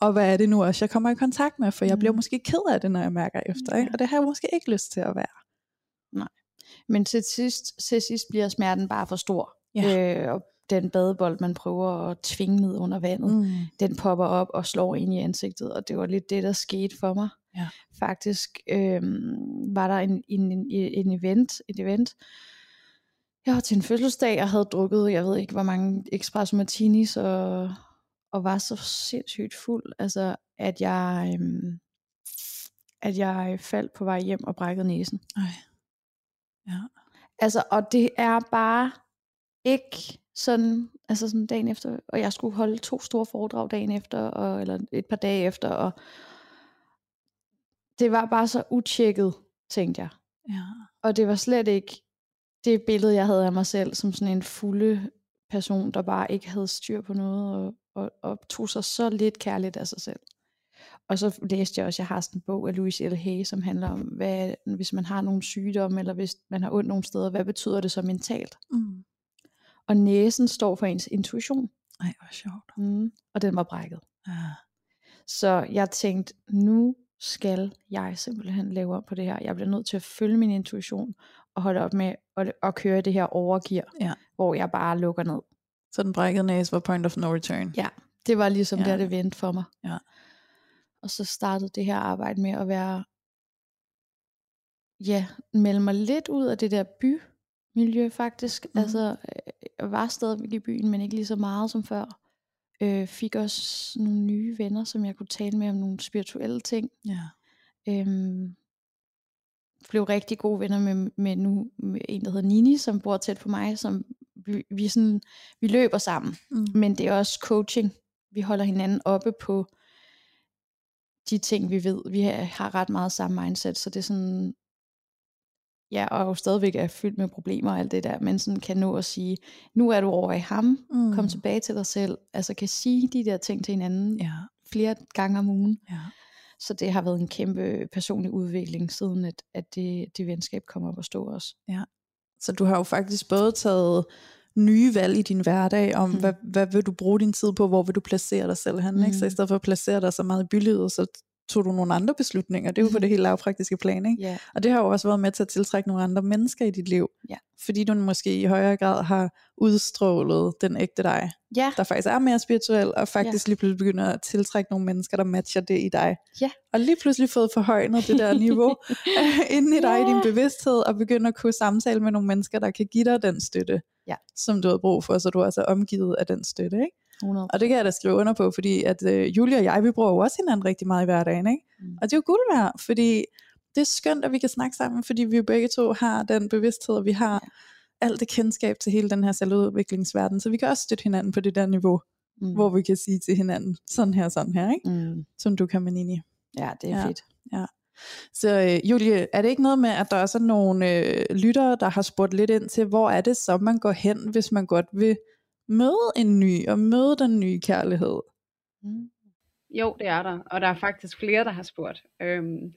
Og hvad er det nu også, jeg kommer i kontakt med? For jeg bliver Mm. måske ked af det, når jeg mærker efter. Ikke? Og det har jeg måske ikke lyst til at være. Men til sidst, til sidst bliver smerten bare for stor. Ja. Øh, og den badebold, man prøver at tvinge ned under vandet, mm. Mm. den popper op og slår ind i ansigtet, og det var lidt det, der skete for mig. Ja. Faktisk øhm, var der en, en, en, en event, et event, jeg var til en fødselsdag, og havde drukket, jeg ved ikke, hvor mange espresso martinis, og, og var så sindssygt fuld, altså, at jeg, øhm, at jeg faldt på vej hjem og brækkede næsen. Ej. Ja. Altså, og det er bare ikke sådan, altså sådan dagen efter, og jeg skulle holde to store foredrag dagen efter, og, eller et par dage efter, og det var bare så utjekket, tænkte jeg. Ja. Og det var slet ikke det billede, jeg havde af mig selv, som sådan en fulde person, der bare ikke havde styr på noget, og, og, og tog sig så lidt kærligt af sig selv. Og så læste jeg også, jeg har sådan en bog af Louise L. Hay, som handler om, hvad, hvis man har nogle sygdomme, eller hvis man har ondt nogle steder, hvad betyder det så mentalt? Mm. Og næsen står for ens intuition, Ej, hvor sjovt. mm. og den var brækket. Ja. Så jeg tænkte, nu skal jeg simpelthen lave om på det her. Jeg bliver nødt til at følge min intuition, og holde op med at, at køre det her overgear, Ja. hvor jeg bare lukker ned. Så den brækkede næse var point of no return. Ja, det var ligesom Ja. der, det vendte for mig. Ja. Og så startede det her arbejde med at være, ja, melde mig lidt ud af det der bymiljø faktisk. Mm. Altså, øh, jeg var stadigvæk i byen, men ikke lige så meget som før. Øh, fik også nogle nye venner, som jeg kunne tale med om nogle spirituelle ting. Ja. Øhm, blev rigtig gode venner med, med nu med en, der hedder Nini, som bor tæt på mig, som vi, vi, sådan, vi løber sammen. Mm. Men det er også coaching. Vi holder hinanden oppe på de ting, vi ved. Vi har, har ret meget samme mindset, så det er sådan, ja, og jo stadigvæk er fyldt med problemer og alt det der, men sådan kan nå at sige, nu er du over i ham, Mm. kom tilbage til dig selv, altså kan sige de der ting til hinanden Ja. flere gange om ugen. Ja. Så det har været en kæmpe personlig udvikling, siden at, at det, det venskab kommer op at stå også. Så du har jo faktisk både taget nye valg i din hverdag om, mm. Mm. hvad, hvad vil du bruge din tid på, hvor vil du placere dig selv hen, mm. ikke? Så i Mm. stedet for at placere dig så meget i bylivet, så tog du nogle andre beslutninger. Det er jo på Mhm. det helt lavpraktiske plan, ikke? Ja, Og det har jo også været med til at tiltrække nogle andre mennesker i dit liv. Ja. Fordi du måske i højere grad har udstrålet den ægte dig, ja. der faktisk er mere spirituel, og faktisk lige pludselig begynder at tiltrække nogle mennesker, der matcher det i dig. Ja. Og lige pludselig fået forhøjnet det der niveau inde i dig, i din bevidsthed, og begynder at kunne samtale med nogle mennesker, der kan give dig den støtte, Ja. som du har brug for, så du også er omgivet af den støtte. Ikke? 100. Og det kan jeg da skrive under på, fordi at øh, Julie og jeg, vi bruger jo også hinanden rigtig meget i hverdagen. Ikke? Mm. Og det er jo guld værd, fordi det er skønt, at vi kan snakke sammen, fordi vi jo begge to har den bevidsthed, og vi har ja. alt det kendskab til hele den her selvudviklingsverden, så vi kan også støtte hinanden på det der niveau, Mm. hvor vi kan sige til hinanden, sådan her, sådan her, ikke? Mm. som du kan med Nini. Ja, det er Ja. ja. fedt. Så øh, Julie, er det ikke noget med, at der også er nogle øh, lyttere, der har spurgt lidt ind til, hvor er det så, man går hen, hvis man godt vil møde en ny, og møde den nye kærlighed? Mm. Jo, det er der, og der er faktisk flere, der har spurgt. Øhm,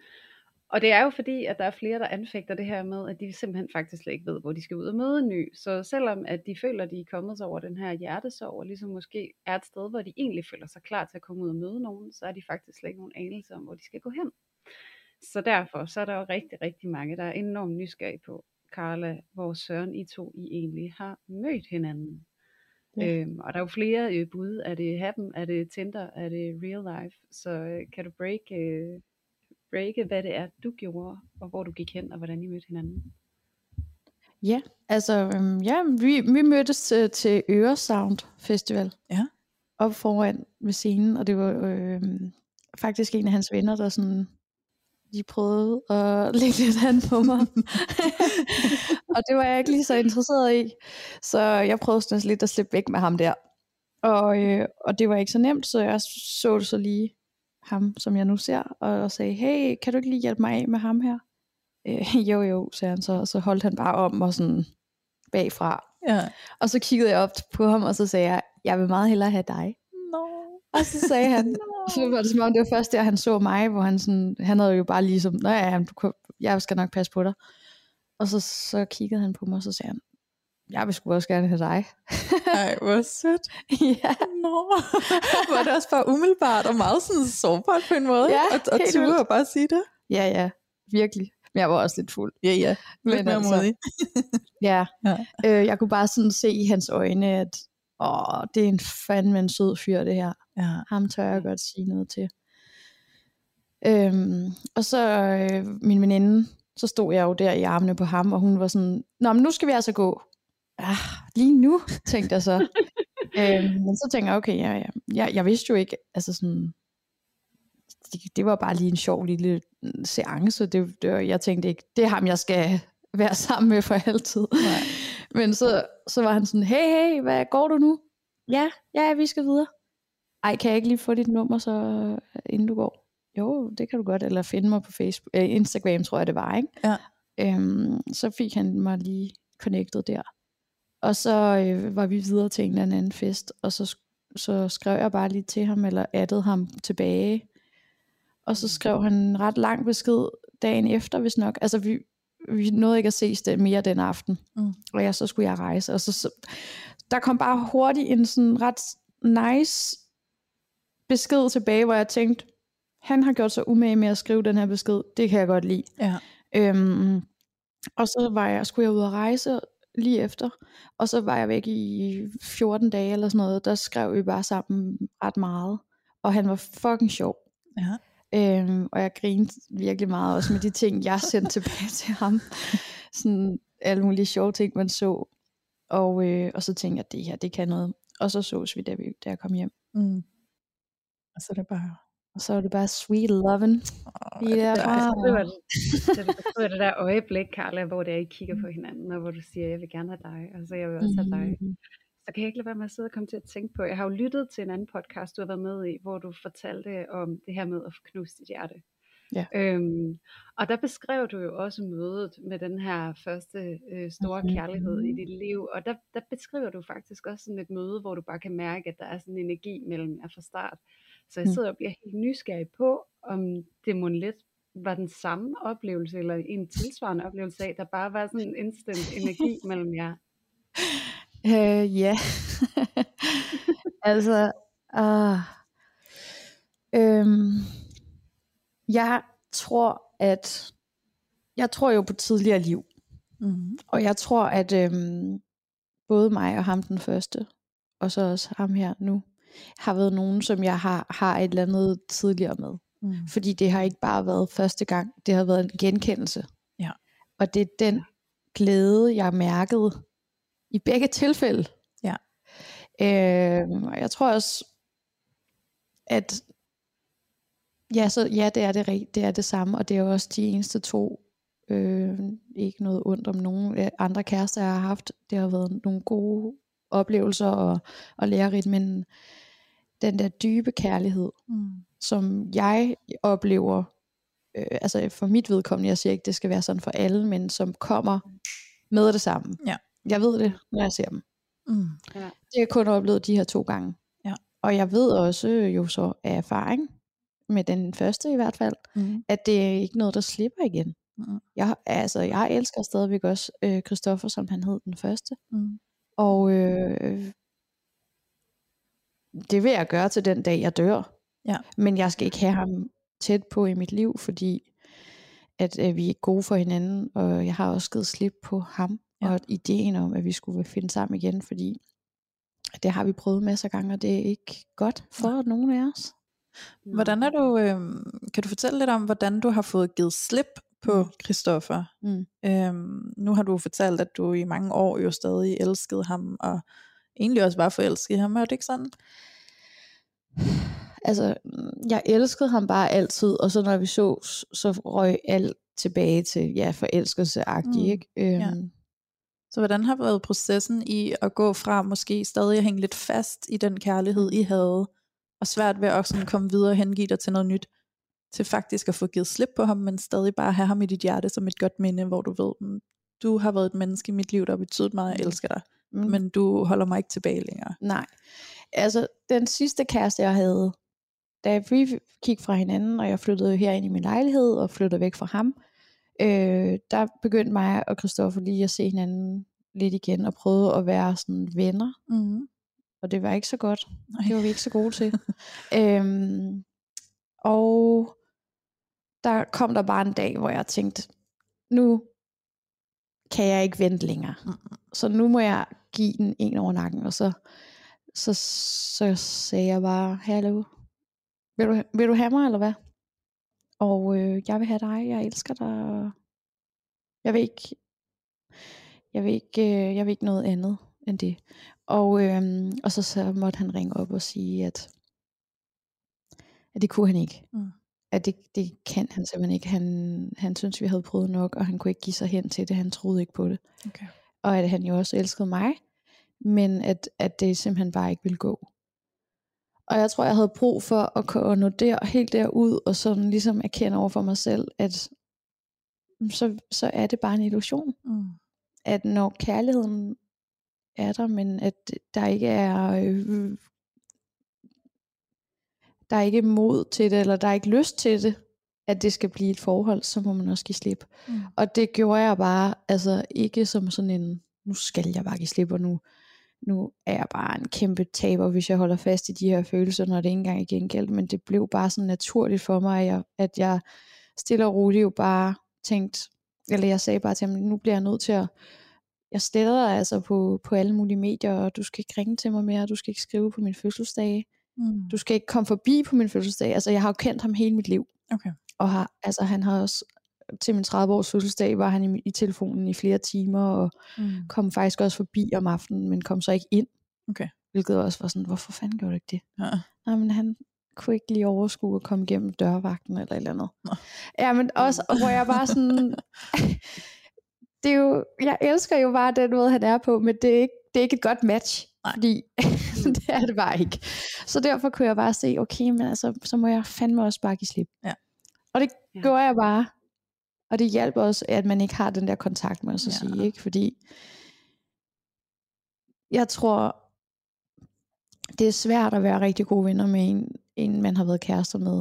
og det er jo fordi, at der er flere, der anfægter det her med, at de simpelthen faktisk slet ikke ved, hvor de skal ud og møde en ny. Så selvom at de føler, at de er kommet sig over den her hjertesorg, og ligesom måske er et sted, hvor de egentlig føler sig klar til at komme ud og møde nogen, så er de faktisk slet ikke nogen anelse om, hvor de skal gå hen. Så derfor så er der jo rigtig, rigtig mange, der er enormt nysgerrige på, Carla, hvor Søren I to I egentlig har mødt hinanden. Ja. Øhm, og der er jo flere øh, bud. Er det Happen? Er det Tinder? Er det Real Life? Så øh, kan du break, øh, breake, hvad det er, du gjorde, og hvor du gik hen, og hvordan I mødte hinanden? Ja, altså, øhm, ja, vi, vi mødtes til, til Øresound Festival. Ja. Op foran ved scenen, og det var øhm, faktisk en af hans venner, der sådan, de prøvede at lægge lidt hand på mig. Og det var jeg ikke lige så interesseret i. Så jeg prøvede sådan lidt at slippe væk med ham der. Og, øh, og det var ikke så nemt, så jeg så så lige ham, som jeg nu ser, og sagde, hey, kan du ikke lige hjælpe mig af med ham her? Øh, jo, jo, sagde han så, og så holdt han bare om og sådan bagfra. Ja. Og så kiggede jeg op på ham, og så sagde jeg, jeg vil meget hellere have dig. No. Og så sagde han, så var det som om, det var først der, han så mig, hvor han sådan, han havde jo bare ligesom, nå ja, du, kan- jeg skal nok passe på dig. Og så, så kiggede han på mig, og så sagde han, jeg vil sgu også gerne have dig. Ej, hvor sødt. ja, Nå, var det også bare umiddelbart og meget sådan sårbart på en måde, Ja, og, og ture og bare sige det. ja, ja, virkelig. Men jeg var også lidt fuld. Ja, ja. Lidt Men mere altså- modig. Ja, Ja. Øh, jeg kunne bare sådan se i hans øjne, at åh, det er en fandme en sød fyr, det her. Ja. Ham tør jeg godt sige noget til. Øhm, og så øh, min veninde, så stod jeg jo der i armene på ham, og hun var sådan, Nå, men nu skal vi altså gå. Ah, lige nu, tænkte jeg så. øhm, men så tænkte jeg, okay, ja, ja. Jeg, jeg vidste jo ikke, altså sådan, det, det var bare lige en sjov lille seance. Det, det jeg tænkte ikke, det er ham, jeg skal være sammen med for altid. Nej. Men så, så var han sådan, hey, hey, hvad går du nu? Ja, ja, vi skal videre. Ej, kan jeg ikke lige få dit nummer, så inden du går? Jo, det kan du godt, eller finde mig på Facebook, øh, Instagram, tror jeg det var, ikke? Ja. Øhm, så fik han mig lige connected der. Og så øh, var vi videre til en eller anden fest, og så, så skrev jeg bare lige til ham, eller addede ham tilbage. Og så skrev han en ret lang besked dagen efter, hvis nok. Altså, vi, vi nåede ikke at ses det mere den aften. Mm. Og jeg, så skulle jeg rejse. Og så, så, der kom bare hurtigt en sådan ret nice besked tilbage, hvor jeg tænkte, han har gjort sig umage med at skrive den her besked. Det kan jeg godt lide. Ja. Øhm, og så var jeg, skulle jeg ud og rejse lige efter, og så var jeg væk i 14 dage eller sådan noget, der skrev vi bare sammen ret meget, og han var fucking sjov. Ja. Øhm, og jeg grinede virkelig meget også med de ting, jeg sendte tilbage til ham. Sådan alle mulige sjove ting, man så. Og, øh, og så tænkte jeg, det her, det kan noget. Og så sås vi, da, vi, da jeg kom hjem. Mm. Og så er det bare... Og så var det bare sweet loving. Lige det er derfra. dejligt. Det var det, der øjeblik, Carla, hvor det er, I kigger på hinanden, og hvor du siger, jeg vil gerne have dig, og så jeg vil også have dig. Mm. Så kan jeg ikke lade være med at sidde og komme til at tænke på, jeg har jo lyttet til en anden podcast, du har været med i, hvor du fortalte om det her med at få knust dit hjerte. Ja. Øhm, og der beskrev du jo også mødet med den her første øh, store Mhm. kærlighed i dit liv, og der, der beskriver du faktisk også sådan et møde, hvor du bare kan mærke, at der er sådan en energi mellem jer fra start. Så jeg Mm. sidder og bliver helt nysgerrig på, om det må lidt var den samme oplevelse, eller en tilsvarende oplevelse af, der bare var sådan en instant energi mellem jer. Øh, ja. altså, uh, øhm, jeg tror, at jeg tror jo på tidligere liv. Mm. Og jeg tror, at øhm, både mig og ham den første, og så også ham her nu, har været nogen, som jeg har, har et eller andet tidligere med. Mm. Fordi det har ikke bare været første gang, det har været en genkendelse. Ja. Og det er den glæde, jeg mærkede i begge tilfælde. Ja. Øh, og jeg tror også, at ja, så, ja det, er det, det er det samme, og det er også de eneste to, øh, ikke noget ondt om nogen øh, andre kærester, jeg har haft. Det har været nogle gode oplevelser og, og lærerigt, men den der dybe kærlighed, Mm. som jeg oplever, øh, altså for mit vedkommende, jeg siger ikke, det skal være sådan for alle, men som kommer med det samme. Ja. Jeg ved det, når jeg ser dem. Mm. Det har jeg kun oplevet de her to gange. Ja. Og jeg ved også jo så af erfaring, med den første i hvert fald, Mm. at det er ikke noget, der slipper igen. Mm. Jeg, altså, jeg elsker stadigvæk også øh, Christoffer, som han hed den første. Mm. Og øh, det vil jeg gøre til den dag, jeg dør. Ja. Men jeg skal ikke have ham tæt på i mit liv, fordi at øh, vi er gode for hinanden, og jeg har også givet slip på ham, Ja. ja. og ideen om, at vi skulle finde sammen igen, fordi det har vi prøvet masser af gange, og det er ikke godt for nogen af os. Hvordan er du, øh, kan du fortælle lidt om, hvordan du har fået givet slip på Christoffer? Mm. Øhm, nu har du fortalt, at du i mange år jo stadig elskede ham, og egentlig også var forelsket i ham, er det ikke sådan? Altså, jeg elskede ham bare altid, og så når vi så, så røg alt tilbage til, ja, forelskelseagtigt, mm. ikke? Øhm, Ja. Så hvordan har været processen i at gå fra måske stadig at hænge lidt fast i den kærlighed, I havde, og svært ved at sådan komme videre og hengive dig til noget nyt, til faktisk at få givet slip på ham, men stadig bare have ham i dit hjerte som et godt minde, hvor du ved, mm, du har været et menneske i mit liv, der har betydet meget, jeg elsker dig, mm. men du holder mig ikke tilbage længere. Nej. Altså, den sidste kæreste, jeg havde, da vi gik fra hinanden, og jeg flyttede herind i min lejlighed, og flyttede væk fra ham, øh, der begyndte mig og Christoffer lige at se hinanden lidt igen, og prøvede at være sådan venner. Mm. Og det var ikke så godt. Nej. Det var vi ikke så gode til. øhm, og der kom der bare en dag, hvor jeg tænkte, nu kan jeg ikke vente længere. Så nu må jeg give den en over nakken. Og så, så, så sagde jeg bare, hallo, vil du, vil du have mig, eller hvad? Og øh, jeg vil have dig, jeg elsker dig. Jeg vil ikke, jeg vil ikke, øh, jeg vil ikke noget andet end det. Og, øh, og så, så måtte han ringe op og sige, at, at det kunne han ikke. Mm. At det, det kan han simpelthen ikke. Han, han synes, vi havde prøvet nok, og han kunne ikke give sig hen til det. Han troede ikke på det. Okay. Og at han jo også elskede mig, men at, at det simpelthen bare ikke ville gå. Og jeg tror, jeg havde brug for at, kunne nå der, helt derud, og sådan ligesom erkende over for mig selv, at så, så er det bare en illusion. Mm. At når kærligheden er der, men at der ikke er øh, der er ikke mod til det, eller der er ikke lyst til det, at det skal blive et forhold, så må man også give slip. Mm. Og det gjorde jeg bare, altså ikke som sådan en, nu skal jeg bare give slip, og nu, nu er jeg bare en kæmpe taber, hvis jeg holder fast i de her følelser, når det ikke engang er gengældt, men det blev bare sådan naturligt for mig, at jeg, at jeg stille og roligt jo bare tænkte, eller jeg sagde bare til ham, nu bliver jeg nødt til at, jeg stiller dig altså på, på alle mulige medier, og du skal ikke ringe til mig mere, du skal ikke skrive på min fødselsdag, Mm. du skal ikke komme forbi på min fødselsdag, altså jeg har jo kendt ham hele mit liv, Okay. og har, altså han har også, til min 30 års fødselsdag var han i, i telefonen i flere timer, og Mm. kom faktisk også forbi om aftenen, men kom så ikke ind. Okay. Hvilket også var sådan, hvorfor fanden gjorde du ikke det? Ja. Nej, men han kunne ikke lige overskue at komme igennem dørvagten eller et eller andet. Nå. Ja, men også, hvor jeg bare sådan, det er jo, jeg elsker jo bare den måde, han er på, men det er ikke, det er ikke et godt match. Nej. Fordi det er det bare ikke. Så derfor kunne jeg bare se, okay, men altså, så må jeg fandme også bare give slip. Ja. Og det Ja. gjorde jeg bare. Og det hjælper også, at man ikke har den der kontakt, jeg så Ja. ja. sige. Ikke? Fordi jeg tror, det er svært at være rigtig gode venner med en, en man har været kærester med.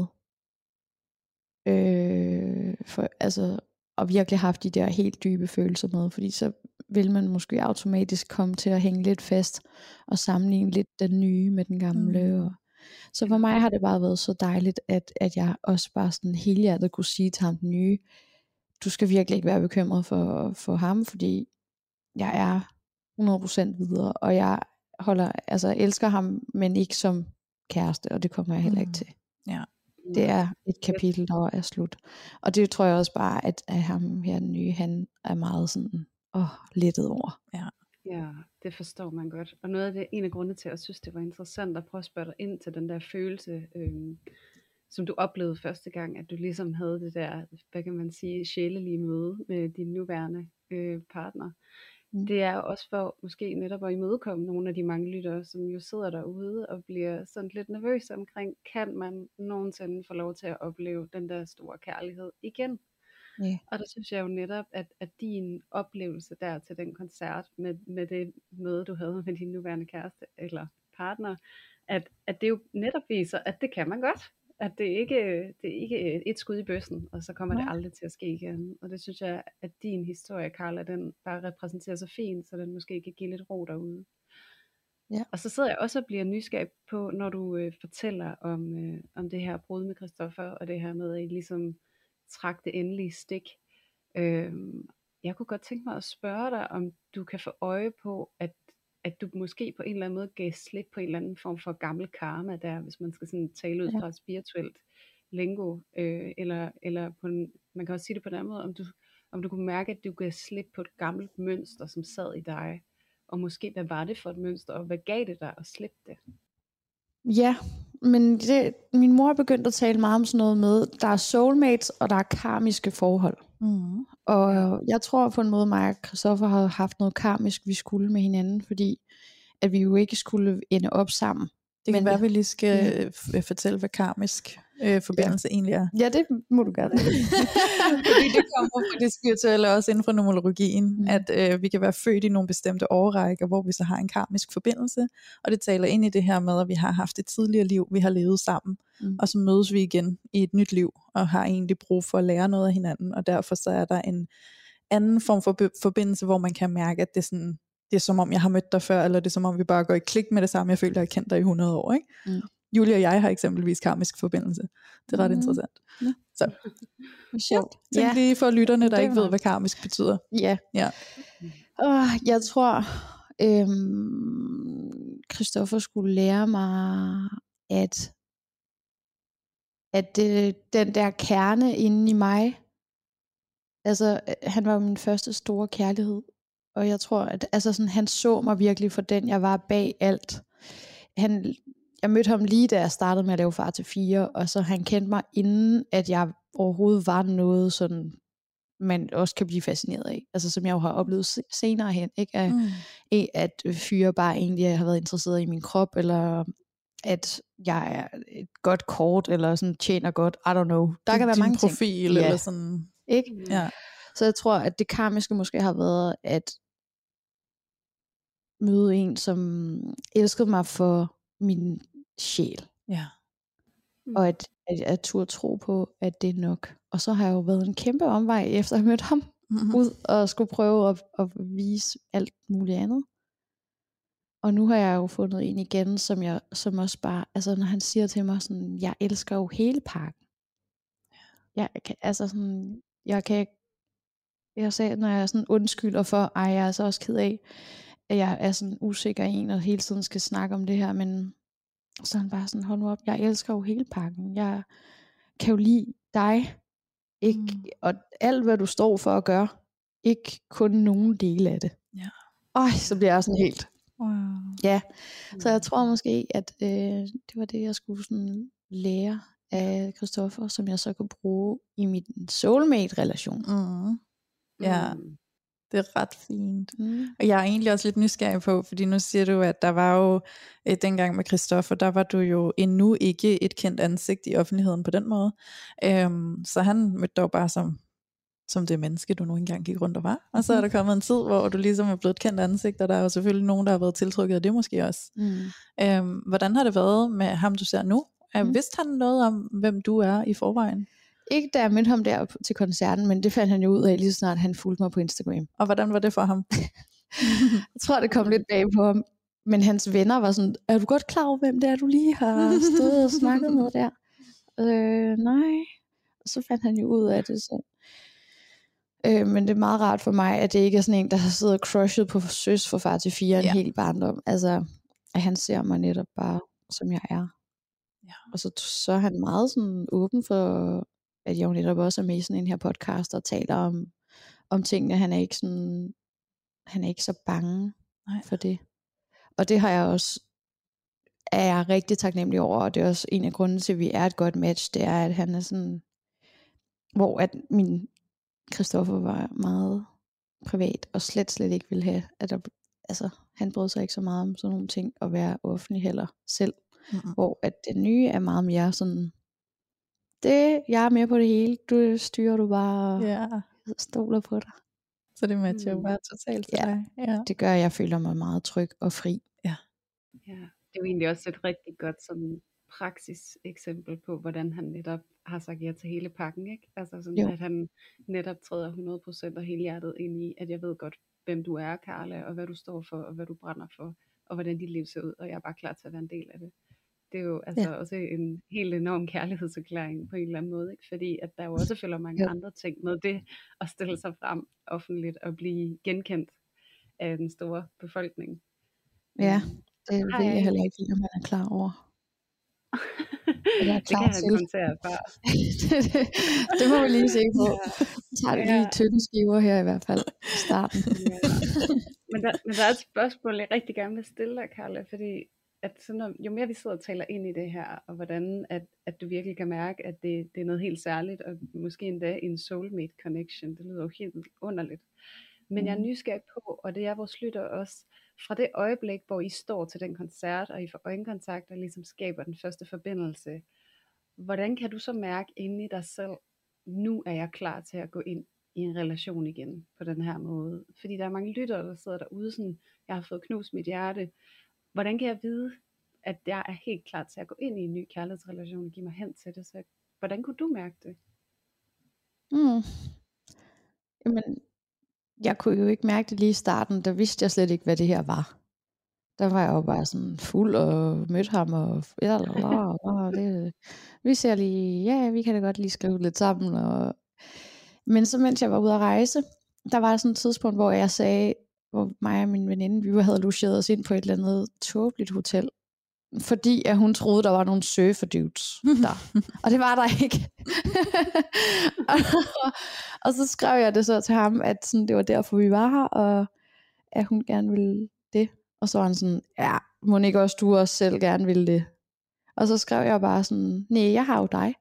Øh, for, altså, og virkelig haft de der helt dybe følelser med, fordi så vil man måske automatisk komme til at hænge lidt fast og sammenligne lidt den nye med den gamle. Mm. Og, så for mig har det bare været så dejligt, at, at jeg også bare sådan helhjertet kunne sige til ham den nye, du skal virkelig ikke være bekymret for, for ham, fordi jeg er 100% videre, og jeg holder, altså elsker ham, men ikke som kæreste, og det kommer jeg heller ikke Mm. til. Ja. Det er et kapitel, der er slut. Og det tror jeg også bare, at, at ham her, den nye, han er meget sådan, åh, lettet over. Ja, det forstår man godt. Og noget af det, en af grundene til, at jeg synes, det var interessant at prøve at spørge dig ind til den der følelse, øhm, som du oplevede første gang, at du ligesom havde det der, hvad kan man sige, sjælelige møde med din nuværende øh, partner. Mm. Det er også for måske netop at imødekomme nogle af de mange lyttere, som jo sidder derude og bliver sådan lidt nervøse omkring, kan man nogensinde få lov til at opleve den der store kærlighed igen? Ja. Og der synes jeg jo netop, at, at din oplevelse der til den koncert, med, med det møde, du havde med din nuværende kæreste eller partner, at, at det jo netop viser, at det kan man godt. At det ikke det er ikke et skud i bøssen, og så kommer Nej. det aldrig til at ske igen. Og det synes jeg, at din historie, Carla, den bare repræsenterer så fint, så den måske kan give lidt ro derude. Ja. Og så sidder jeg også og bliver nysgerrig på, når du øh, fortæller om, øh, om det her brud med Christoffer, og det her med, at I ligesom trak det endelige stik. Øhm, jeg kunne godt tænke mig at spørge dig, om du kan få øje på, at, at du måske på en eller anden måde gav slip på en eller anden form for gammel karma der, hvis man skal sådan tale ud Ja. fra et spirituelt lingo, øh, eller, eller på en, man kan også sige det på en anden måde, om du, om du kunne mærke, at du gav slip på et gammelt mønster, som sad i dig, og måske hvad var det for et mønster, og hvad gav det dig at slippe det? Ja, men det, min mor begyndte at tale meget om sådan noget med, der er soulmates, og der er karmiske forhold. Mm. Og jeg tror på en måde, mig og Christoffer har haft noget karmisk, vi skulle med hinanden, fordi at vi jo ikke skulle ende op sammen. Det kan Men- være, at vi lige skal f- fortælle, hvad karmisk øh, forbindelse ja. egentlig er. Ja, det må du gerne. Fordi det kommer fra det spirituelle også inden for numerologien, mm. at øh, vi kan være født i nogle bestemte årrækker, hvor vi så har en karmisk forbindelse, og det taler ind i det her med, at vi har haft et tidligere liv, vi har levet sammen, mm. og så mødes vi igen i et nyt liv, og har egentlig brug for at lære noget af hinanden, og derfor så er der en anden form for forbindelse, hvor man kan mærke, at det er sådan, det er som om jeg har mødt dig før, eller det er som om vi bare går i klik med det samme, jeg føler, jeg har kendt dig i 100 år. Ikke? Mm. Julia og jeg har eksempelvis karmisk forbindelse. Det er ret mm. interessant. Ja. Så. Sjovt. Ja. lige for lytterne, der ikke ved, hvad karmisk betyder. Ja. ja. Oh, jeg tror, øhm, Christoffer skulle lære mig, at, at det, den der kerne inde i mig, altså han var min første store kærlighed, og jeg tror, at altså sådan, han så mig virkelig for den, jeg var bag alt. Han, jeg mødte ham lige da jeg startede med at lave far til fire, og så han kendte mig inden, at jeg overhovedet var noget sådan, man også kan blive fascineret af. Altså som jeg jo har oplevet senere hen, ikke? At, mm. at fyre bare egentlig har været interesseret i min krop, eller at jeg er et godt kort, eller sådan tjener godt, I don't know. Der kan være mange profil, ting. eller sådan. Ikke? Ja. Så jeg tror, at det karmiske måske har været at møde en, som elskede mig for min sjæl. Ja. Mm. Og at, at jeg turde tro på, at det er nok. Og så har jeg jo været en kæmpe omvej, efter at have mødt ham, mm-hmm. ud og skulle prøve at, at vise alt muligt andet. Og nu har jeg jo fundet en igen, som jeg som også bare, altså når han siger til mig sådan, jeg elsker jo hele pakken. Jeg kan, altså sådan, jeg kan jeg sagde, når jeg sådan undskylder for, ej, jeg er så også ked af, at jeg er sådan usikker i en, og hele tiden skal snakke om det her, men så han bare sådan, hold nu op, jeg elsker jo hele pakken, jeg kan jo lide dig, ikke, mm. og alt hvad du står for at gøre, ikke kun nogen dele af det. Ja. Øj, så bliver jeg sådan helt, wow. ja, så jeg tror måske, at øh, det var det, jeg skulle sådan lære af Christoffer, som jeg så kunne bruge i min soulmate-relation. Mm. Ja, mm. Det er ret fint. Mm. Og jeg er egentlig også lidt nysgerrig på, fordi nu siger du, at der var jo, øh, dengang med Christoffer, der var du jo endnu ikke et kendt ansigt i offentligheden på den måde. Øhm, så han mødte dig bare som, som det menneske, du nu engang gik rundt og var. Og så er der mhm. kommet en tid, hvor du ligesom er blevet et kendt ansigt, og der er jo selvfølgelig nogen, der har været tiltrykket af det måske også. Mm. Øhm, hvordan har det været med ham, du ser nu? Mm. Vidste han noget om, hvem du er i forvejen? Ikke da jeg mødte ham der til koncerten, men det fandt han jo ud af lige så snart han fulgte mig på Instagram. Og hvordan var det for ham? jeg tror, det kom lidt bag på ham. Men hans venner var sådan, er du godt klar over, hvem det er, du lige har stået og snakket med der? Øh, nej. Og så fandt han jo ud af det. Så. Øh, men det er meget rart for mig, at det ikke er sådan en, der har siddet og crushet på søs for far til fire en ja. hel barndom. Altså, at han ser mig netop bare, som jeg er. Ja. Og så, så er han meget sådan åben for at jeg jo netop også er med i sådan en her podcast og taler om, om tingene. Han er ikke sådan, han er ikke så bange Nej. for det. Og det har jeg også, er jeg rigtig taknemmelig over, og det er også en af grundene til, at vi er et godt match, det er, at han er sådan, hvor at min Christoffer var meget privat, og slet, slet ikke ville have, at der, altså, han brød sig ikke så meget om sådan nogle ting, at være offentlig heller selv. Mm-hmm. Hvor at det nye er meget mere sådan, det, jeg er med på det hele. Du styrer du bare og ja. stoler på dig. Så det matcher jo mm. bare totalt til ja. dig. Ja, det gør, at jeg føler mig meget tryg og fri. Ja. ja. Det er jo egentlig også et rigtig godt sådan praksis eksempel på, hvordan han netop har sagt ja til hele pakken, ikke? Altså sådan, jo. at han netop træder 100% og hele hjertet ind i, at jeg ved godt, hvem du er, Karla, og hvad du står for, og hvad du brænder for, og hvordan dit liv ser ud, og jeg er bare klar til at være en del af det det er jo altså ja. også en helt enorm kærlighedserklæring på en eller anden måde, ikke? fordi at der jo også følger mange ja. andre ting med det, at stille sig frem offentligt og blive genkendt af den store befolkning. Ja, øhm, det ved jeg heller ikke, om man er klar over. Eller er klar det kan han til. bare. det, det, det må vi lige se på. Så tager det lige tynde skiver her i hvert fald i starten. ja. men, der, men der er et spørgsmål, jeg rigtig gerne vil stille dig, Karla, fordi at sådan noget, jo mere vi sidder og taler ind i det her, og hvordan at, at du virkelig kan mærke, at det, det er noget helt særligt, og måske endda en soulmate connection, det lyder jo helt underligt. Men jeg er mm. nysgerrig på, og det er vores lytter også, fra det øjeblik, hvor I står til den koncert, og I får øjenkontakt, og ligesom skaber den første forbindelse, hvordan kan du så mærke inde i dig selv, nu er jeg klar til at gå ind i en relation igen på den her måde? Fordi der er mange lyttere, der sidder derude sådan, jeg har fået knust mit hjerte. Hvordan kan jeg vide, at jeg er helt klar til at gå ind i en ny kærlighedsrelation og give mig hen til det? Så hvordan kunne du mærke det? Mm. Jamen, jeg kunne jo ikke mærke det lige i starten, der vidste jeg slet ikke, hvad det her var. Der var jeg jo bare sådan fuld og mødte ham og ja, og det, vi ser lige, ja, vi kan da godt lige skrive lidt sammen. Og, men så mens jeg var ude at rejse, der var sådan et tidspunkt, hvor jeg sagde, hvor mig og min veninde, vi havde logeret os ind på et eller andet tåbeligt hotel, fordi at hun troede, der var nogle surfer dudes der. og det var der ikke. og, og så skrev jeg det så til ham, at sådan, det var derfor, vi var her, og at hun gerne ville det. Og så var han sådan, ja, må ikke også du også selv gerne ville det? Og så skrev jeg bare sådan, nej, jeg har jo dig.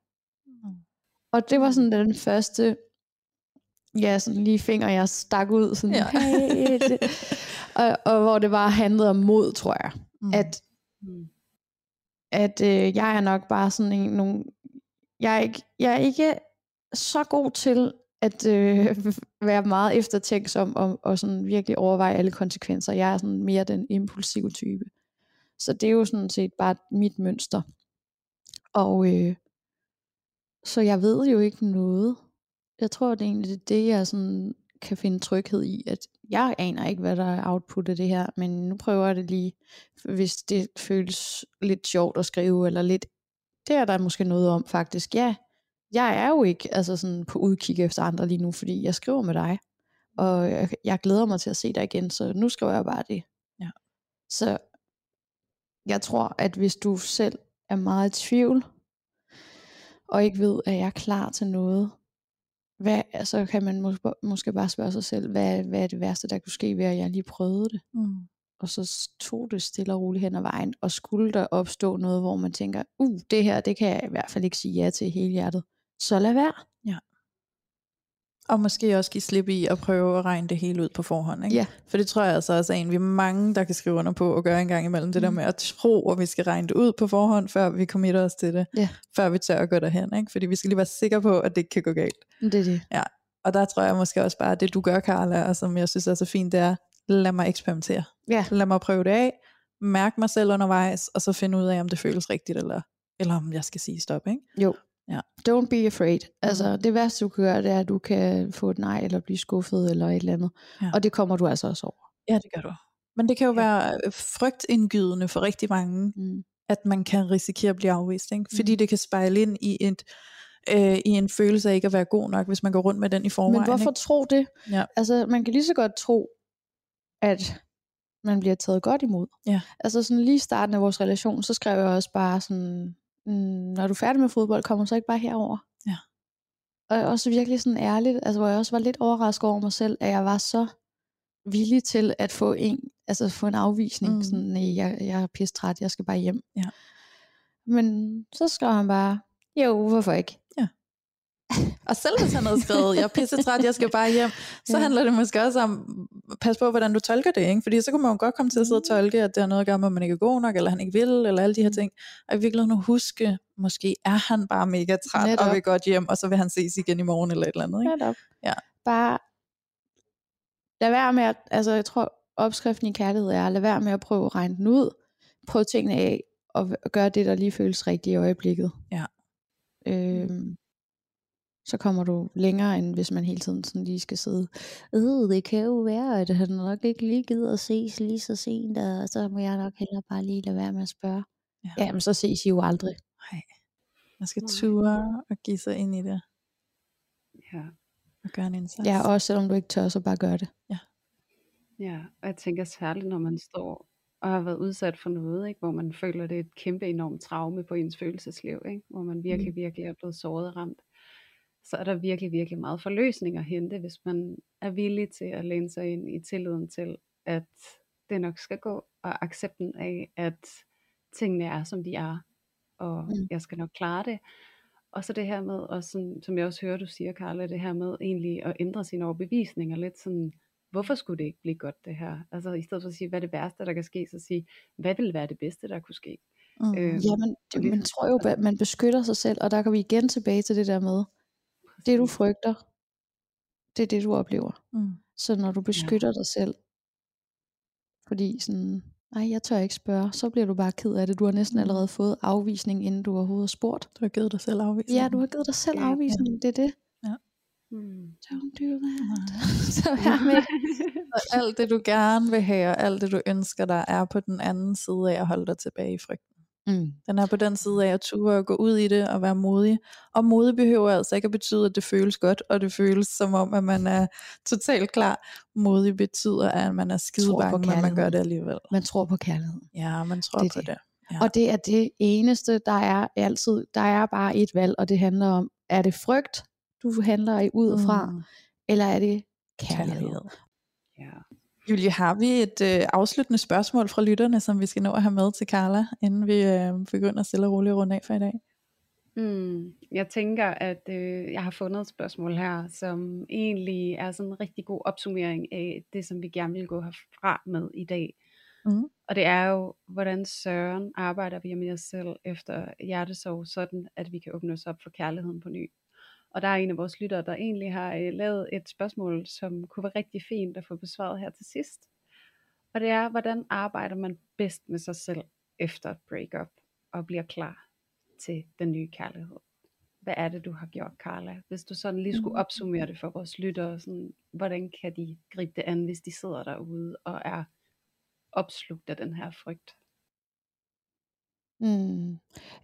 Mm. Og det var sådan den første, ja, sådan lige finger, jeg stak ud, sådan, ja. hey, og, og hvor det bare handlede om mod, tror jeg. Mm. At, at øh, jeg er nok bare sådan en, nogle, jeg er, ikke, jeg er ikke så god til at øh, være meget eftertænksom og, og sådan virkelig overveje alle konsekvenser. Jeg er sådan mere den impulsive type. Så det er jo sådan set bare mit mønster. Og øh, så jeg ved jo ikke noget. Jeg tror det er egentlig det, jeg sådan kan finde tryghed i, at jeg aner ikke, hvad der er output af det her, men nu prøver jeg det lige, hvis det føles lidt sjovt at skrive, eller lidt, det er der måske noget om faktisk. Ja, jeg er jo ikke altså sådan på udkig efter andre lige nu, fordi jeg skriver med dig, og jeg, jeg glæder mig til at se dig igen, så nu skriver jeg bare det. Ja. Så jeg tror, at hvis du selv er meget i tvivl, og ikke ved, at jeg er klar til noget, hvad, så kan man måske, måske bare spørge sig selv, hvad, hvad er det værste, der kunne ske ved, at jeg lige prøvede det? Mm. Og så tog det stille og roligt hen ad vejen, og skulle der opstå noget, hvor man tænker, uh, det her, det kan jeg i hvert fald ikke sige ja til hele hjertet, så lad være. Og måske også give slip i at prøve at regne det hele ud på forhånd. Ikke? Ja. For det tror jeg altså også er en, vi er mange, der kan skrive under på og gøre en gang imellem. Det mm. der med at tro, at vi skal regne det ud på forhånd, før vi committer os til det. Ja. Før vi tør at gå derhen. Ikke? Fordi vi skal lige være sikre på, at det ikke kan gå galt. Det er det. Ja. Og der tror jeg måske også bare, at det du gør, Carla, og som jeg synes er så fint, det er, lad mig eksperimentere. Ja. Lad mig prøve det af, mærke mig selv undervejs, og så finde ud af, om det føles rigtigt, eller, eller om jeg skal sige stop. Ikke? Jo. Ja. Don't be afraid. Altså, det værste du kan gøre, det er, at du kan få et nej, eller blive skuffet, eller et eller andet. Ja. Og det kommer du altså også over. Ja, det gør du. Men det kan jo ja. være øh, frygtindgydende for rigtig mange, Mm. at man kan risikere at blive afvist. Ikke? Fordi det kan spejle ind i, et, øh, i en følelse af ikke at være god nok, hvis man går rundt med den i forvejen. Men hvorfor Ikke? tro det? Ja. Altså, man kan lige så godt tro, at man bliver taget godt imod. Ja. Altså sådan lige i starten af vores relation, så skrev jeg også bare sådan, mm, når du er færdig med fodbold, kommer så ikke bare herover. Ja. Og også virkelig sådan ærligt, altså hvor jeg også var lidt overrasket over mig selv, at jeg var så villig til at få en, altså få en afvisning, Mm. mm. sådan, nej, jeg, jeg er pisse træt, jeg skal bare hjem. Ja. Men så skrev han bare, jo, hvorfor ikke? Og selv hvis han havde skrevet, jeg er pissetræt, jeg skal bare hjem, så Ja. handler det måske også om, pas på, hvordan du tolker det, ikke? Fordi så kunne man jo godt komme til at sidde og tolke, at det har noget at gøre med, at man ikke er god nok, eller han ikke vil, eller alle de her ting. Og i virkeligheden nu huske, måske er han bare mega træt, Netop. og vil godt hjem, og så vil han ses igen i morgen, eller et eller andet, ikke? Netop. Ja. Bare lad være med at, altså jeg tror opskriften i kærlighed er, lad være med at prøve at regne den ud, prøv tingene af, og og gøre det, der lige føles rigtigt i øjeblikket. Ja. Øhm, så kommer du længere, end hvis man hele tiden sådan lige skal sidde, øh, det kan jo være, at han nok ikke lige gider at ses lige så sent, og så må jeg nok heller bare lige lade være med at spørge. Ja. Ja, men så ses I jo aldrig. Nej. Man skal ture og give sig ind i det, Ja. og gøre en indsats. Ja, også selvom du ikke tør, så bare gør det. Ja, og jeg tænker særligt, når man står og har været udsat for noget, ikke? hvor man føler, det er et kæmpe enormt traume på ens følelsesliv, ikke? hvor man virkelig, virkelig er blevet såret og ramt, så er der virkelig, virkelig meget forløsning at hente, hvis man er villig til at læne sig ind i tilliden til, at det nok skal gå, og accepten af, at tingene er, som de er, og Mm. jeg skal nok klare det. Og så det her med, og sådan, som jeg også hører, du siger, Karla, det her med egentlig at ændre sine overbevisninger lidt sådan, hvorfor skulle det ikke blive godt det her? Altså i stedet for at sige, hvad er det værste, der kan ske, så sige, hvad vil være det bedste, der kunne ske? Mm. Jamen, det, og det- man tror jo, at man beskytter sig selv, og der kan vi igen tilbage til det der med, det du frygter, det er det, du oplever. Mm. Så når du beskytter dig selv, fordi sådan, nej, jeg tør ikke spørge, så bliver du bare ked af det. Du har næsten Mm. allerede fået afvisning, inden du overhovedet har spurgt. Du har givet dig selv afvisning. Ja, du har givet dig selv Ja. afvisning, det er det. Mm. Don't do that. så vær med. Og alt det du gerne vil have, og alt det du ønsker dig, er på den anden side af at holde dig tilbage i frygten. Mm. Den er på den side af at ture og gå ud i det og være modig. Og modig behøver altså ikke at betyde, at det føles godt, og det føles som om, at man er totalt klar. Modig betyder, at man er skide bange, men man gør det alligevel. Man tror på kærligheden. Ja, man tror Det på det. det. Ja. Og det er det eneste, der er altid, der er bare et valg, og det handler om, er det frygt, du handler ud fra. Mm. eller er det kærlighed? Kærlighed. Ja. Julie, har vi et øh, afsluttende spørgsmål fra lytterne, som vi skal nå at have med til Carla, inden vi øh, begynder stille og roligt rundt af for i dag? Mm, jeg tænker, at øh, jeg har fundet et spørgsmål her, som egentlig er sådan en rigtig god opsummering af det, som vi gerne vil gå herfra med i dag. Mm. Og det er jo, hvordan søren arbejder vi med os selv efter hjertesorg, sådan at vi kan åbne os op for kærligheden på ny. Og der er en af vores lyttere, der egentlig har øh, lavet et spørgsmål, som kunne være rigtig fint at få besvaret her til sidst. Og det er, hvordan arbejder man bedst med sig selv efter et breakup og bliver klar til den nye kærlighed? Hvad er det, du har gjort, Carla? Hvis du sådan lige skulle Mhm. opsummere det for vores lyttere, sådan, hvordan kan de gribe det an, hvis de sidder derude og er opslugt af den her frygt? Mm.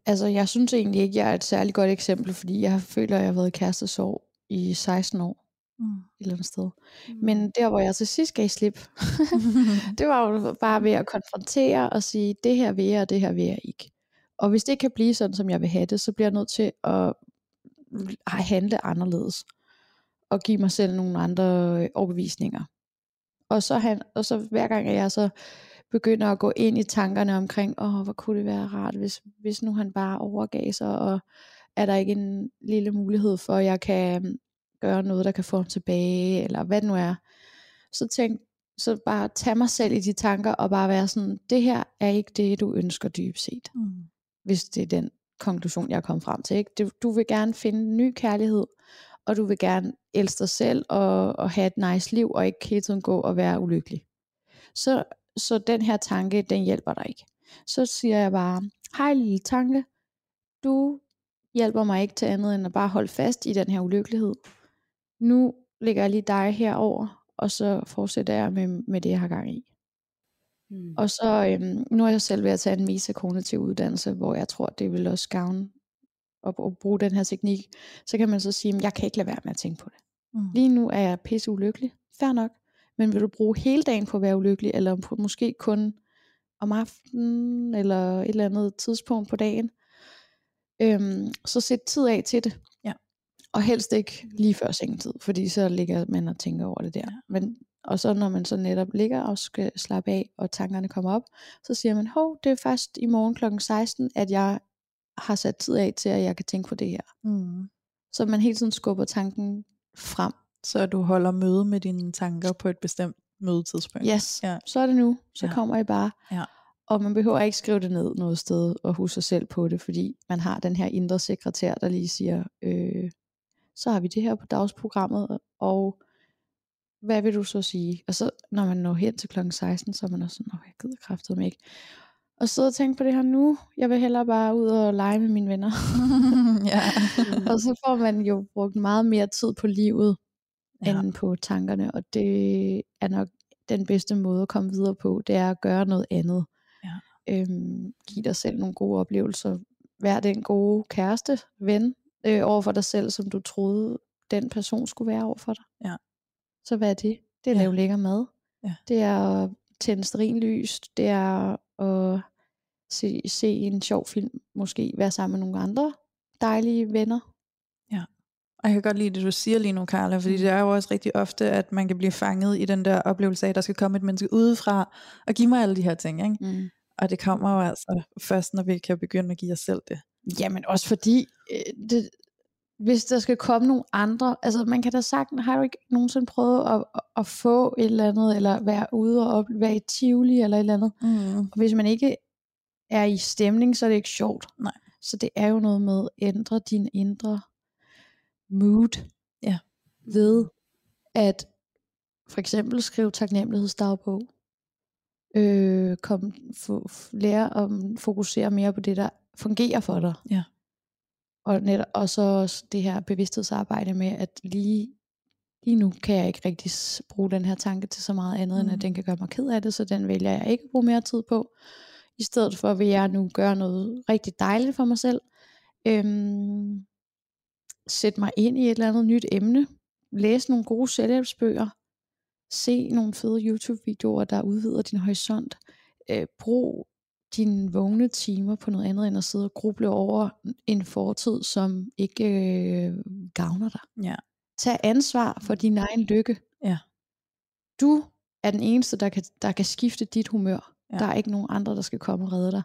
Altså, jeg synes egentlig ikke, jeg er et særligt godt eksempel, fordi jeg føler, at jeg har været kærestesorg i 16 år Mm. et eller andet sted. Men der, hvor jeg til sidst gav slip, det var jo bare ved at konfrontere og sige, det her vil jeg, og det her vil jeg ikke. Og hvis det ikke kan blive sådan, som jeg vil have det, så bliver jeg nødt til at handle anderledes. Og give mig selv nogle andre øh, overbevisninger. Og så, han, og så hver gang at jeg så begynder at gå ind i tankerne omkring, åh, hvor kunne det være rart, hvis, hvis nu han bare overgav sig, og er der ikke en lille mulighed for, at jeg kan øhm, gøre noget, der kan få ham tilbage, eller hvad det nu er. Så tænk, så bare tage mig selv i de tanker, og bare være sådan, det her er ikke det, du ønsker dybt set. Mm. Hvis det er den konklusion, jeg er kommet frem til. Ikke? Du, du vil gerne finde en ny kærlighed, og du vil gerne elske dig selv, og, og have et nice liv, og ikke hele tiden gå og være ulykkelig. Så, så den her tanke, den hjælper dig ikke. Så siger jeg bare, hej lille tanke, du hjælper mig ikke til andet end at bare holde fast i den her ulykkelighed. Nu lægger jeg lige dig herover, og så fortsætter jeg med, med det, jeg har gang i. Mm. Og så, øhm, nu er jeg selv ved at tage en mesa kognitiv uddannelse, hvor jeg tror, det vil også gavne at, at bruge den her teknik. Så kan man så sige, at jeg kan ikke lade være med at tænke på det. Mm. Lige nu er jeg pisse ulykkelig. Fair nok. Men vil du bruge hele dagen på at være ulykkelig, eller på, måske kun om aftenen, eller et eller andet tidspunkt på dagen, øhm, så sæt tid af til det. Ja. Og helst ikke lige før sengetid, fordi så ligger man og tænker over det der. Ja. Men, og så når man så netop ligger og skal slappe af, og tankerne kommer op, så siger man, hov, det er først i morgen kl. 16, at jeg har sat tid af til, at jeg kan tænke på det her. Mm. Så man hele tiden skubber tanken frem. Så du holder møde med dine tanker på et bestemt mødetidspunkt. Yes, Ja. så er det nu. Så Ja. kommer I bare. Ja. Og man behøver ikke skrive det ned noget sted og huske sig selv på det, fordi man har den her indre sekretær, der lige siger, øh, så har vi det her på dagsprogrammet, og hvad vil du så sige? Og så når man når hen til klokken 16, så er man også sådan, åh, jeg gider kraftedeme ikke. Og sidde og tænke på det her nu, jeg vil hellere bare ud og lege med mine venner. ja. og så får man jo brugt meget mere tid på livet, Ja. end på tankerne, og det er nok den bedste måde at komme videre på, det er at gøre noget andet. Ja. Øhm, giv dig selv nogle gode oplevelser. Vær den gode kæreste, ven, øh, over for dig selv, som du troede, den person skulle være over for dig. Ja. Så hvad er det? Det er at Ja. lave lækker mad. Ja. Det er at tænde sterinlys. Det er at se, se en sjov film. Måske være sammen med nogle andre dejlige venner. Og jeg kan godt lide det, du siger lige nu, Carla, fordi Mm. det er jo også rigtig ofte, at man kan blive fanget i den der oplevelse af, at der skal komme et menneske udefra og give mig alle de her ting. Ikke? Mm. Og det kommer jo altså først, når vi kan begynde at give os selv det. Jamen også fordi, øh, det, hvis der skal komme nogle andre, altså man kan da sagtens, har du ikke nogensinde prøvet at, at, at få et eller andet, eller være ude og op, være i Tivoli eller et eller andet, Mm. og hvis man ikke er i stemning, så er det ikke sjovt. Nej. Så det er jo noget med at ændre din indre mood. Ja. Ved at for eksempel skrive taknemmelighedsdagbog. Øh, kom, få, lære at fokusere mere på det, der fungerer for dig. Ja. Og, netop, og så også det her bevidsthedsarbejde med, at lige, lige nu kan jeg ikke rigtig bruge den her tanke til så meget andet, mm. end Mm. at den kan gøre mig ked af det, så den vælger jeg ikke at bruge mere tid på. I stedet for vil jeg nu gøre noget rigtig dejligt for mig selv. Øhm, sætte mig ind i et eller andet nyt emne. Læse nogle gode selvhjælpsbøger. Se nogle fede YouTube-videoer, der udvider din horisont. Øh, brug dine vågne timer på noget andet, end at sidde og gruble over en fortid, som ikke øh, gavner dig. Ja. Tag ansvar for din egen lykke. Ja. Du er den eneste, der kan, der kan skifte dit humør. Ja. Der er ikke nogen andre, der skal komme og redde dig.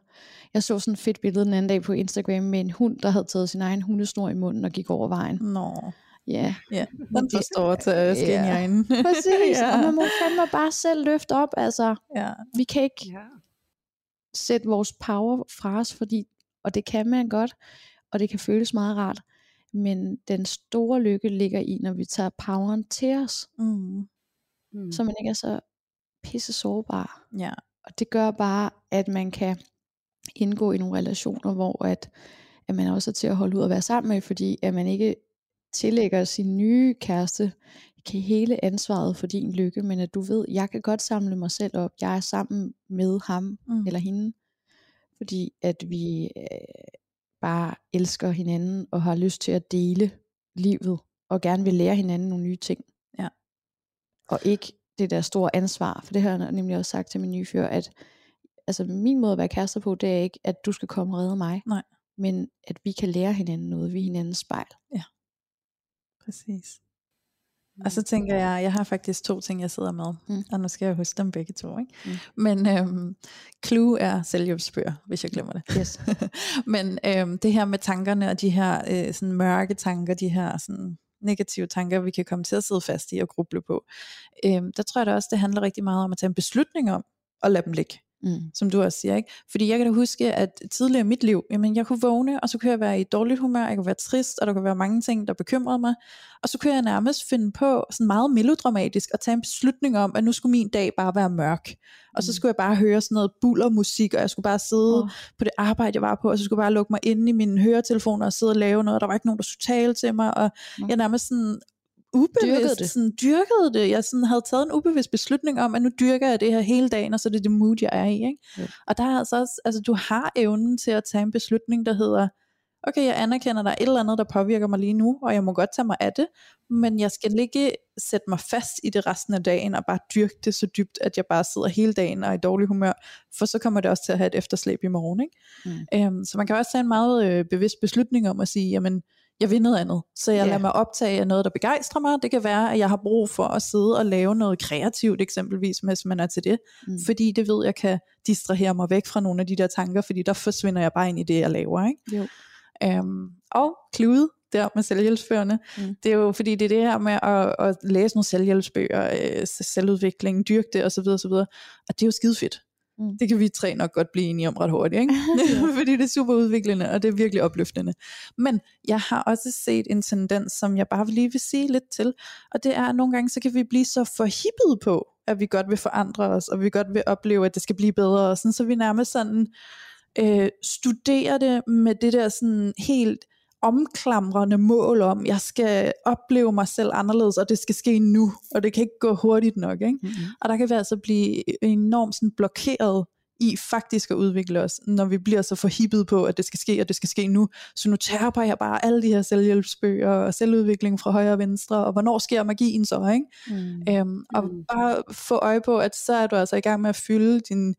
Jeg så sådan et fedt billede den anden dag på Instagram med en hund, der havde taget sin egen hundesnor i munden og gik over vejen. Nå, Ja, ja, den forstår til at ske Ja. i øjnene. præcis. ja. Og man må fandme bare selv løfte op. Altså, ja. vi kan ikke Ja. sætte vores power fra os, fordi, og det kan man godt, og det kan føles meget rart. Men den store lykke ligger i, når vi tager poweren til os, Mm. Mm. så man ikke er så pisse sårbar. ja. Og det gør bare, at man kan indgå i nogle relationer, hvor at, at man også er til at holde ud og være sammen med, fordi at man ikke tillægger sin nye kæreste kan hele ansvaret for din lykke, men at du ved, jeg kan godt samle mig selv op, jeg er sammen med ham Mm. eller hende, fordi at vi øh, bare elsker hinanden og har lyst til at dele livet, og gerne vil lære hinanden nogle nye ting. Ja. Og ikke det der store ansvar, for det har jeg nemlig også sagt til min nye fyr, at altså min måde at være kærester på, det er ikke, at du skal komme og redde mig, Nej. men at vi kan lære hinanden noget, vi er hinandens spejl. Præcis. Og så tænker jeg, jeg har faktisk to ting, jeg sidder med, Mm. mm. og nu skal jeg huske dem begge to. Ikke? Mm. Men øhm, Clue er selvhjælpsbøger, hvis jeg glemmer det. Yes. Men øhm, det her med tankerne og de her øh, sådan mørke tanker, de her sådan negative tanker, vi kan komme til at sidde fast i og gruble på, øhm, der tror jeg da også, det handler rigtig meget om at tage en beslutning om at lade dem ligge. Mm. som du også siger, ikke? Fordi jeg kan da huske, at tidligere i mit liv, jamen jeg kunne vågne, og så kunne jeg være i dårligt humør, jeg kunne være trist, og der kunne være mange ting, der bekymrede mig, og så kunne jeg nærmest finde på, sådan meget melodramatisk, at tage en beslutning om, at nu skulle min dag bare være mørk, og så Mm. skulle jeg bare høre sådan noget bullermusik, og jeg skulle bare sidde oh. på det arbejde, jeg var på, og så skulle jeg bare lukke mig inde i mine høretelefoner og sidde og lave noget, og der var ikke nogen, der skulle tale til mig, og Nå. jeg nærmest sådan ubevidst Dyrkede det. Sådan, dyrkede det. Jeg sådan havde taget en ubevidst beslutning om, at nu dyrker jeg det her hele dagen, og så er det det mood, jeg er i. Ikke? Jo. Og der er altså også, altså du har evnen til at tage en beslutning, der hedder, okay, jeg anerkender, der er et eller andet, der påvirker mig lige nu, og jeg må godt tage mig af det, men jeg skal ikke sætte mig fast i det resten af dagen, og bare dyrke det så dybt, at jeg bare sidder hele dagen og er i dårlig humør, for så kommer det også til at have et efterslæb i morgen. Ikke? Mm. Øhm, så man kan også tage en meget øh, bevidst beslutning om at sige, jamen, jeg vil noget andet. Så jeg yeah. lader mig optage af noget, der begejstrer mig. Det kan være, at jeg har brug for at sidde og lave noget kreativt, eksempelvis, hvis man er til det. Mm. Fordi det ved, jeg kan distrahere mig væk fra nogle af de der tanker, fordi der forsvinder jeg bare ind i det, jeg laver. Ikke? Jo. Øhm, og klude der med selvhjælpsbøgerne. Mm. Det er jo fordi, det er det her med at, at læse nogle selvhjælpsbøger, øh, selvudvikling, dyrke det osv. osv. Og det er jo skide fedt. Mm. Det kan vi tre nok godt blive enige om ret hurtigt, ikke? fordi det er super udviklende, og det er virkelig opløftende. Men jeg har også set en tendens, som jeg bare lige vil sige lidt til, og det er, at nogle gange så kan vi blive så forhippet på, at vi godt vil forandre os, og vi godt vil opleve, at det skal blive bedre, og sådan, så vi nærmest sådan øh, studerer det med det der sådan helt omklamrende mål om, jeg skal opleve mig selv anderledes, og det skal ske nu, og det kan ikke gå hurtigt nok. Ikke? Mm-hmm. Og der kan vi altså blive enormt sådan blokeret i faktisk at udvikle os, når vi bliver så forhippet på, at det skal ske, og det skal ske nu. Så nu tærper jeg bare alle de her selvhjælpsbøger og selvudvikling fra højre og venstre, og hvornår sker magien så, ikke? Mm. Øhm, og Mm. bare få øje på, at så er du altså i gang med at fylde din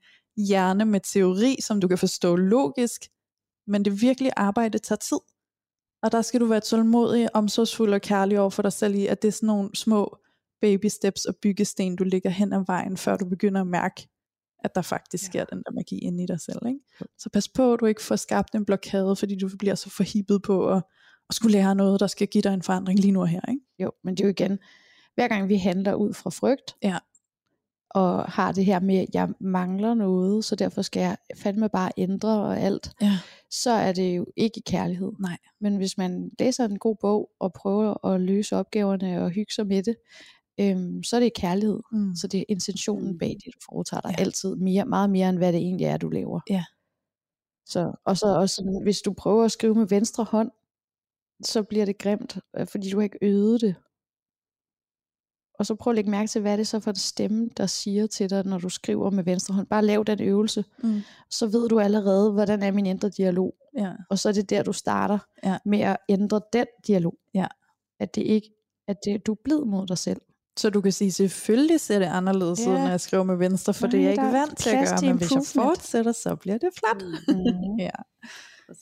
hjerne med teori, som du kan forstå logisk, men det virkelige arbejde tager tid. Og der skal du være tålmodig, omsorgsfuld og kærlig over for dig selv i, at det er sådan nogle små baby steps og byggesten, du ligger hen ad vejen, før du begynder at mærke, at der faktisk Ja. sker den der magi inde i dig selv. Ikke? Så pas på, at du ikke får skabt en blokade, fordi du bliver så forhippet på at, at skulle lære noget, der skal give dig en forandring lige nu og her. Ikke? Jo, men det er jo igen, hver gang vi handler ud fra frygt, Ja. Og har det her med, at jeg mangler noget, så derfor skal jeg fandme bare ændre og alt, Ja. så er det jo ikke kærlighed. Nej. Men hvis man læser en god bog og prøver at løse opgaverne og hygge sig med det, øhm, så er det kærlighed. Mm. Så det er intentionen bag det, du foretager dig Ja. altid mere, meget mere end hvad det egentlig er, du laver. Ja. Så, og så også sådan, hvis du prøver at skrive med venstre hånd, så bliver det grimt, øh, fordi du har ikke øvet det. Og så prøv at lægge mærke til, hvad er det så for en stemme, der siger til dig, når du skriver med venstre hånd. Bare lav den øvelse, Mm. så ved du allerede, hvordan er min indre dialog. Ja. Og så er det der, du starter Ja. med at ændre den dialog. Ja. At det ikke, at det, du er blid mod dig selv. Så du kan sige, selvfølgelig ser det anderledes ud, Ja. når jeg skriver med venstre, for det er Nej, jeg ikke vant til at gøre, men hvis jeg fortsætter, så bliver det flot. Mm. Ja.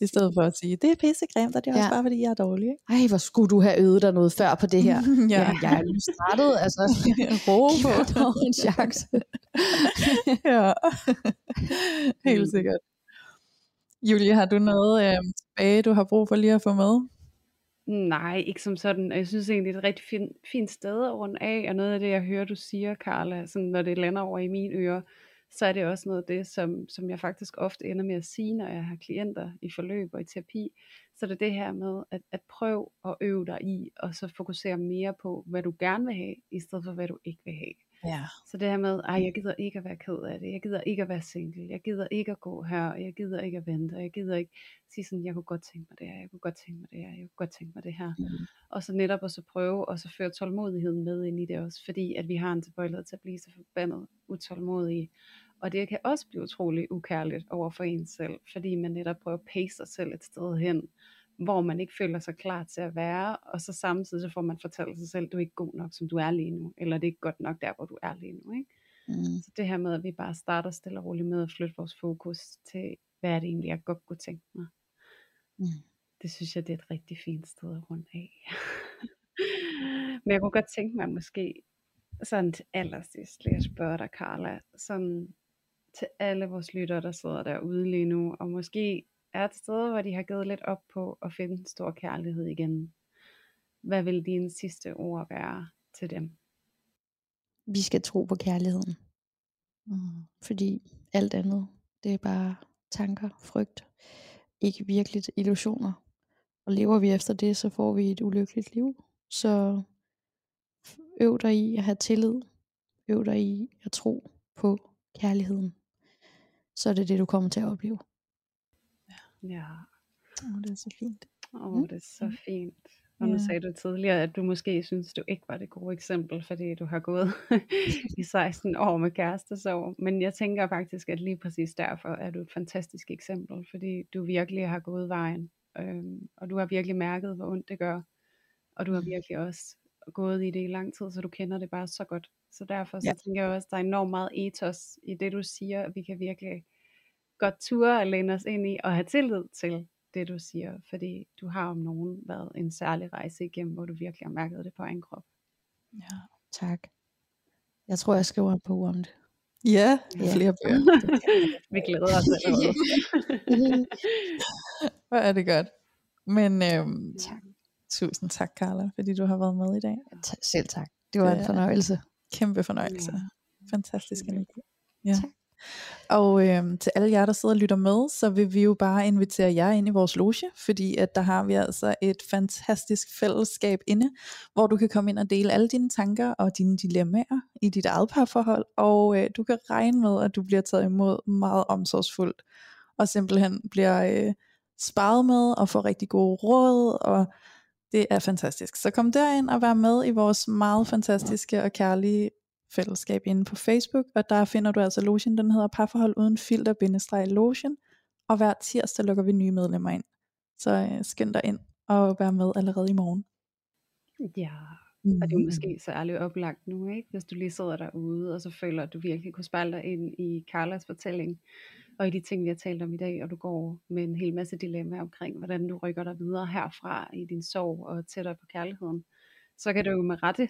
I stedet for at sige, det er pissegrimt, og det er også Ja. bare, fordi jeg er dårlig. Ikke? Ej, hvor skulle du have øvet dig noget før på det her. Ja. Jamen, jeg er jo startet, altså. Ro Giv på. dog en chance. ja, helt sikkert. Julie, har du noget øh, tilbage, du har brug for lige at få med? Nej, ikke som sådan. Jeg synes egentlig, det er et rigtig fint, fint sted at runde af, og noget af det, jeg hører, du siger, Carla, sådan, når det lander over i mine ører, så er det også noget af det, som, som jeg faktisk ofte ender med at sige, når jeg har klienter i forløb og i terapi. Så det er det her med at, at prøve at øve dig i, og så fokusere mere på, hvad du gerne vil have, i stedet for, hvad du ikke vil have. Ja. Så det her med, ej, jeg gider ikke at være ked af det, jeg gider ikke at være single, jeg gider ikke at gå her, og jeg gider ikke at vente, og jeg gider ikke sige sådan, jeg kunne godt tænke mig det her, jeg kunne godt tænke mig det her, jeg kunne godt tænke mig det her. Mm. Og så netop også prøve, og så føre tålmodigheden med ind i det også, fordi at vi har en tilbøjelighed til at blive så forbandet utålmodige. Og det kan også blive utrolig ukærligt over for en selv, fordi man netop prøver at pace sig selv et sted hen, hvor man ikke føler sig klar til at være, og så samtidig så får man fortalt sig selv, du er ikke god nok, som du er lige nu, eller det er ikke godt nok der, hvor du er lige nu. Ikke? Mm. Så det her med, at vi bare starter stille og roligt med at flytte vores fokus til, hvad er det egentlig, jeg godt kunne tænke mig. Mm. Det synes jeg, det er et rigtig fint sted at runde af. Men jeg kunne godt tænke mig måske, sådan til allersidst, lige at spørge dig, Carla, sådan til alle vores lyttere, der sidder derude lige nu, og måske er et sted, hvor de har givet lidt op på at finde en stor kærlighed igen. Hvad vil dine sidste ord være til dem? Vi skal tro på kærligheden. Mm. Fordi alt andet, det er bare tanker, frygt, ikke virkeligt illusioner. Og lever vi efter det, så får vi et ulykkeligt liv. Så øv dig i at have tillid. Øv dig i at tro på kærligheden. Så er det det, du kommer til at opleve. Ja, Oh, det er så fint. åh, oh, det er så fint. Og nu Ja. sagde du tidligere, at du måske synes, du ikke var det gode eksempel, fordi du har gået i 16 år med kærestesorg. Men jeg tænker faktisk, at lige præcis derfor er du et fantastisk eksempel, fordi du virkelig har gået vejen. Øhm, og du har virkelig mærket, hvor ondt det gør. Og du har virkelig også gået i det i lang tid, så du kender det bare så godt. Så derfor så Ja. tænker jeg også, at der er enormt meget ethos i det, du siger, at vi kan virkelig godt ture at læne os ind i og have tillid til det, du siger. Fordi du har om nogen været en særlig rejse igennem, hvor du virkelig har mærket det på egen krop. Ja. Tak. Jeg tror, jeg skriver en bog om det. Ja, Ja. flere bøger. Vi glæder os allerede. Hvor er det godt. Men øhm, Tak. tusind tak, Carla, fordi du har været med i dag. Selv tak. Det var Det en fornøjelse. Kæmpe fornøjelse. Ja. Fantastisk energi. Ja. Tak. Og øhm, til alle jer, der sidder og lytter med, så vil vi jo bare invitere jer ind i vores loge, fordi at der har vi altså et fantastisk fællesskab inde, hvor du kan komme ind og dele alle dine tanker og dine dilemmaer i dit eget parforhold, og øh, du kan regne med, at du bliver taget imod meget omsorgsfuldt, og simpelthen bliver øh, sparet med og får rigtig gode råd, og det er fantastisk. Så kom derind og vær med i vores meget fantastiske og kærlige fællesskab inde på Facebook, og der finder du altså lotion, den hedder parforhold uden filter bindestreg lotion, og hver tirsdag lukker vi nye medlemmer ind. Så øh, skynd dig ind og vær med allerede i morgen. Ja, og det er jo måske særligt oplagt nu, ikke? hvis du lige sidder derude, og så føler, at du virkelig kunne spejle dig ind i Carlas fortælling, og i de ting, vi har talt om i dag, og du går med en hel masse dilemmaer omkring, hvordan du rykker dig videre herfra i din sorg og tættere på kærligheden, så kan du jo med rette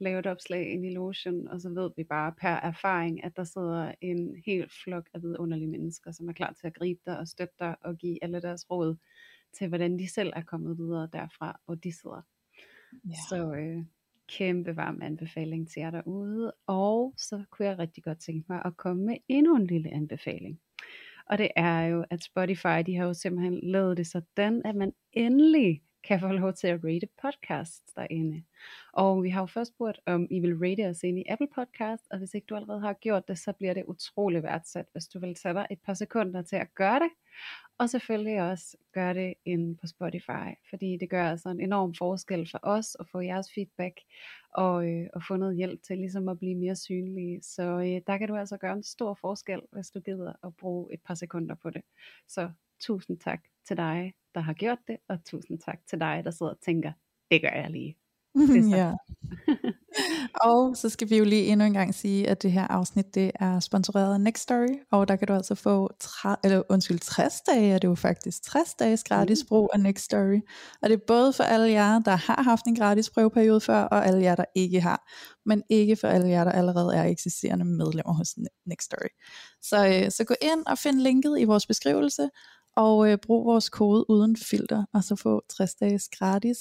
lave et opslag ind i lotion, og så ved vi bare per erfaring, at der sidder en hel flok af vidunderlige mennesker, som er klar til at gribe dig og støtte dig og give alle deres råd til, hvordan de selv er kommet videre derfra, og de sidder. Ja. Så øh, kæmpe varm anbefaling til jer derude. Og så kunne jeg rigtig godt tænke mig at komme med endnu en lille anbefaling. Og det er jo, at Spotify, de har jo simpelthen lavet det sådan, at man endelig kan få lov til at rate podcasts derinde. Og vi har jo først spurgt, om I vil rate os ind i Apple Podcast, og hvis ikke du allerede har gjort det, så bliver det utrolig værdsat, hvis du vil tage dig et par sekunder til at gøre det. Og selvfølgelig også gøre det ind på Spotify, fordi det gør altså en enorm forskel for os at få jeres feedback og, øh, og få noget hjælp til ligesom at blive mere synlige. Så øh, der kan du altså gøre en stor forskel, hvis du gider at bruge et par sekunder på det. Så tusind tak til dig, der har gjort det, og tusind tak til dig, der sidder og tænker, det gør jeg lige. Det ja. og så skal vi jo lige endnu en gang sige, at det her afsnit det er sponsoreret af Next Story, og der kan du altså få tre, eller undskyld, 60 dage, er det jo faktisk 60 dages gratis mm. brug af Next Story. Og det er både for alle jer, der har haft en gratis prøveperiode før, og alle jer, der ikke har, men ikke for alle jer, der allerede er eksisterende medlemmer hos Next Story. Så, øh, så gå ind og find linket i vores beskrivelse, og øh, brug vores kode uden filter, og så få 60 dages gratis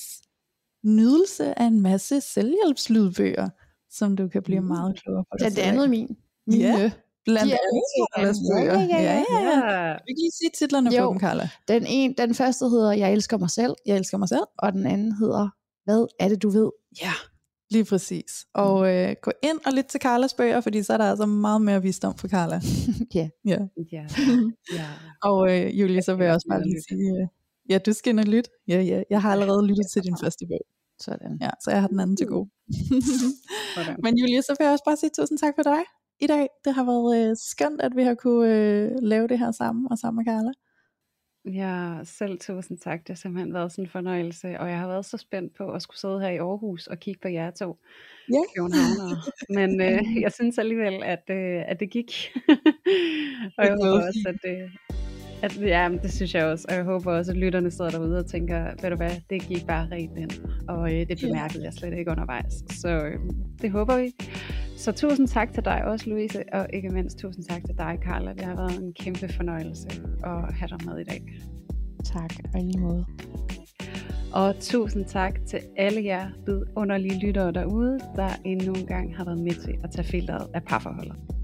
nydelse af en masse selvhjælpslydbøger, som du kan blive mm. meget klogere på. Ja, det andet min. Mine. Ja, blandt andet. Ja, ja, ja. ja. Vi kan lige sige titlerne jo, på dem, Carla. Den, en, den første hedder Jeg elsker mig selv. Jeg elsker mig selv. Og den anden hedder Hvad er det, du ved? Ja, lige præcis. Og mm. øh, gå ind og lyt til Carlas bøger, fordi så er der altså meget mere visdom for Carla. ja. ja. ja. ja. Og øh, Julie, så vil jeg også bare lige sige, øh, Ja, du skal ind og lytte. Ja, ja. Jeg har allerede lyttet til din første bog. Sådan. Ja, så jeg har den anden til gode. Men Julia, så vil jeg også bare sige tusind tak for dig i dag. Det har været øh, skønt, at vi har kunne øh, lave det her sammen og sammen med Carla. Ja, selv tusind tak. Det har simpelthen været sådan en fornøjelse, og jeg har været så spændt på at skulle sidde her i Aarhus og kigge på jer to. Ja. Men øh, jeg synes alligevel, at, øh, at det gik. og jeg håber også, at, øh, at, ja, det synes jeg også, og jeg håber også, at lytterne sidder derude og tænker, ved du hvad, det gik bare rent ind, og øh, det bemærkede jeg slet ikke undervejs. Så øh, det håber vi. Så tusind tak til dig også, Louise, og ikke mindst tusind tak til dig, Carla. Det har været en kæmpe fornøjelse at have dig med i dag. Tak, og lige måde. Og tusind tak til alle jer vidunderlige lyttere derude, der endnu en gang har været med til at tage filteret af parforholdet.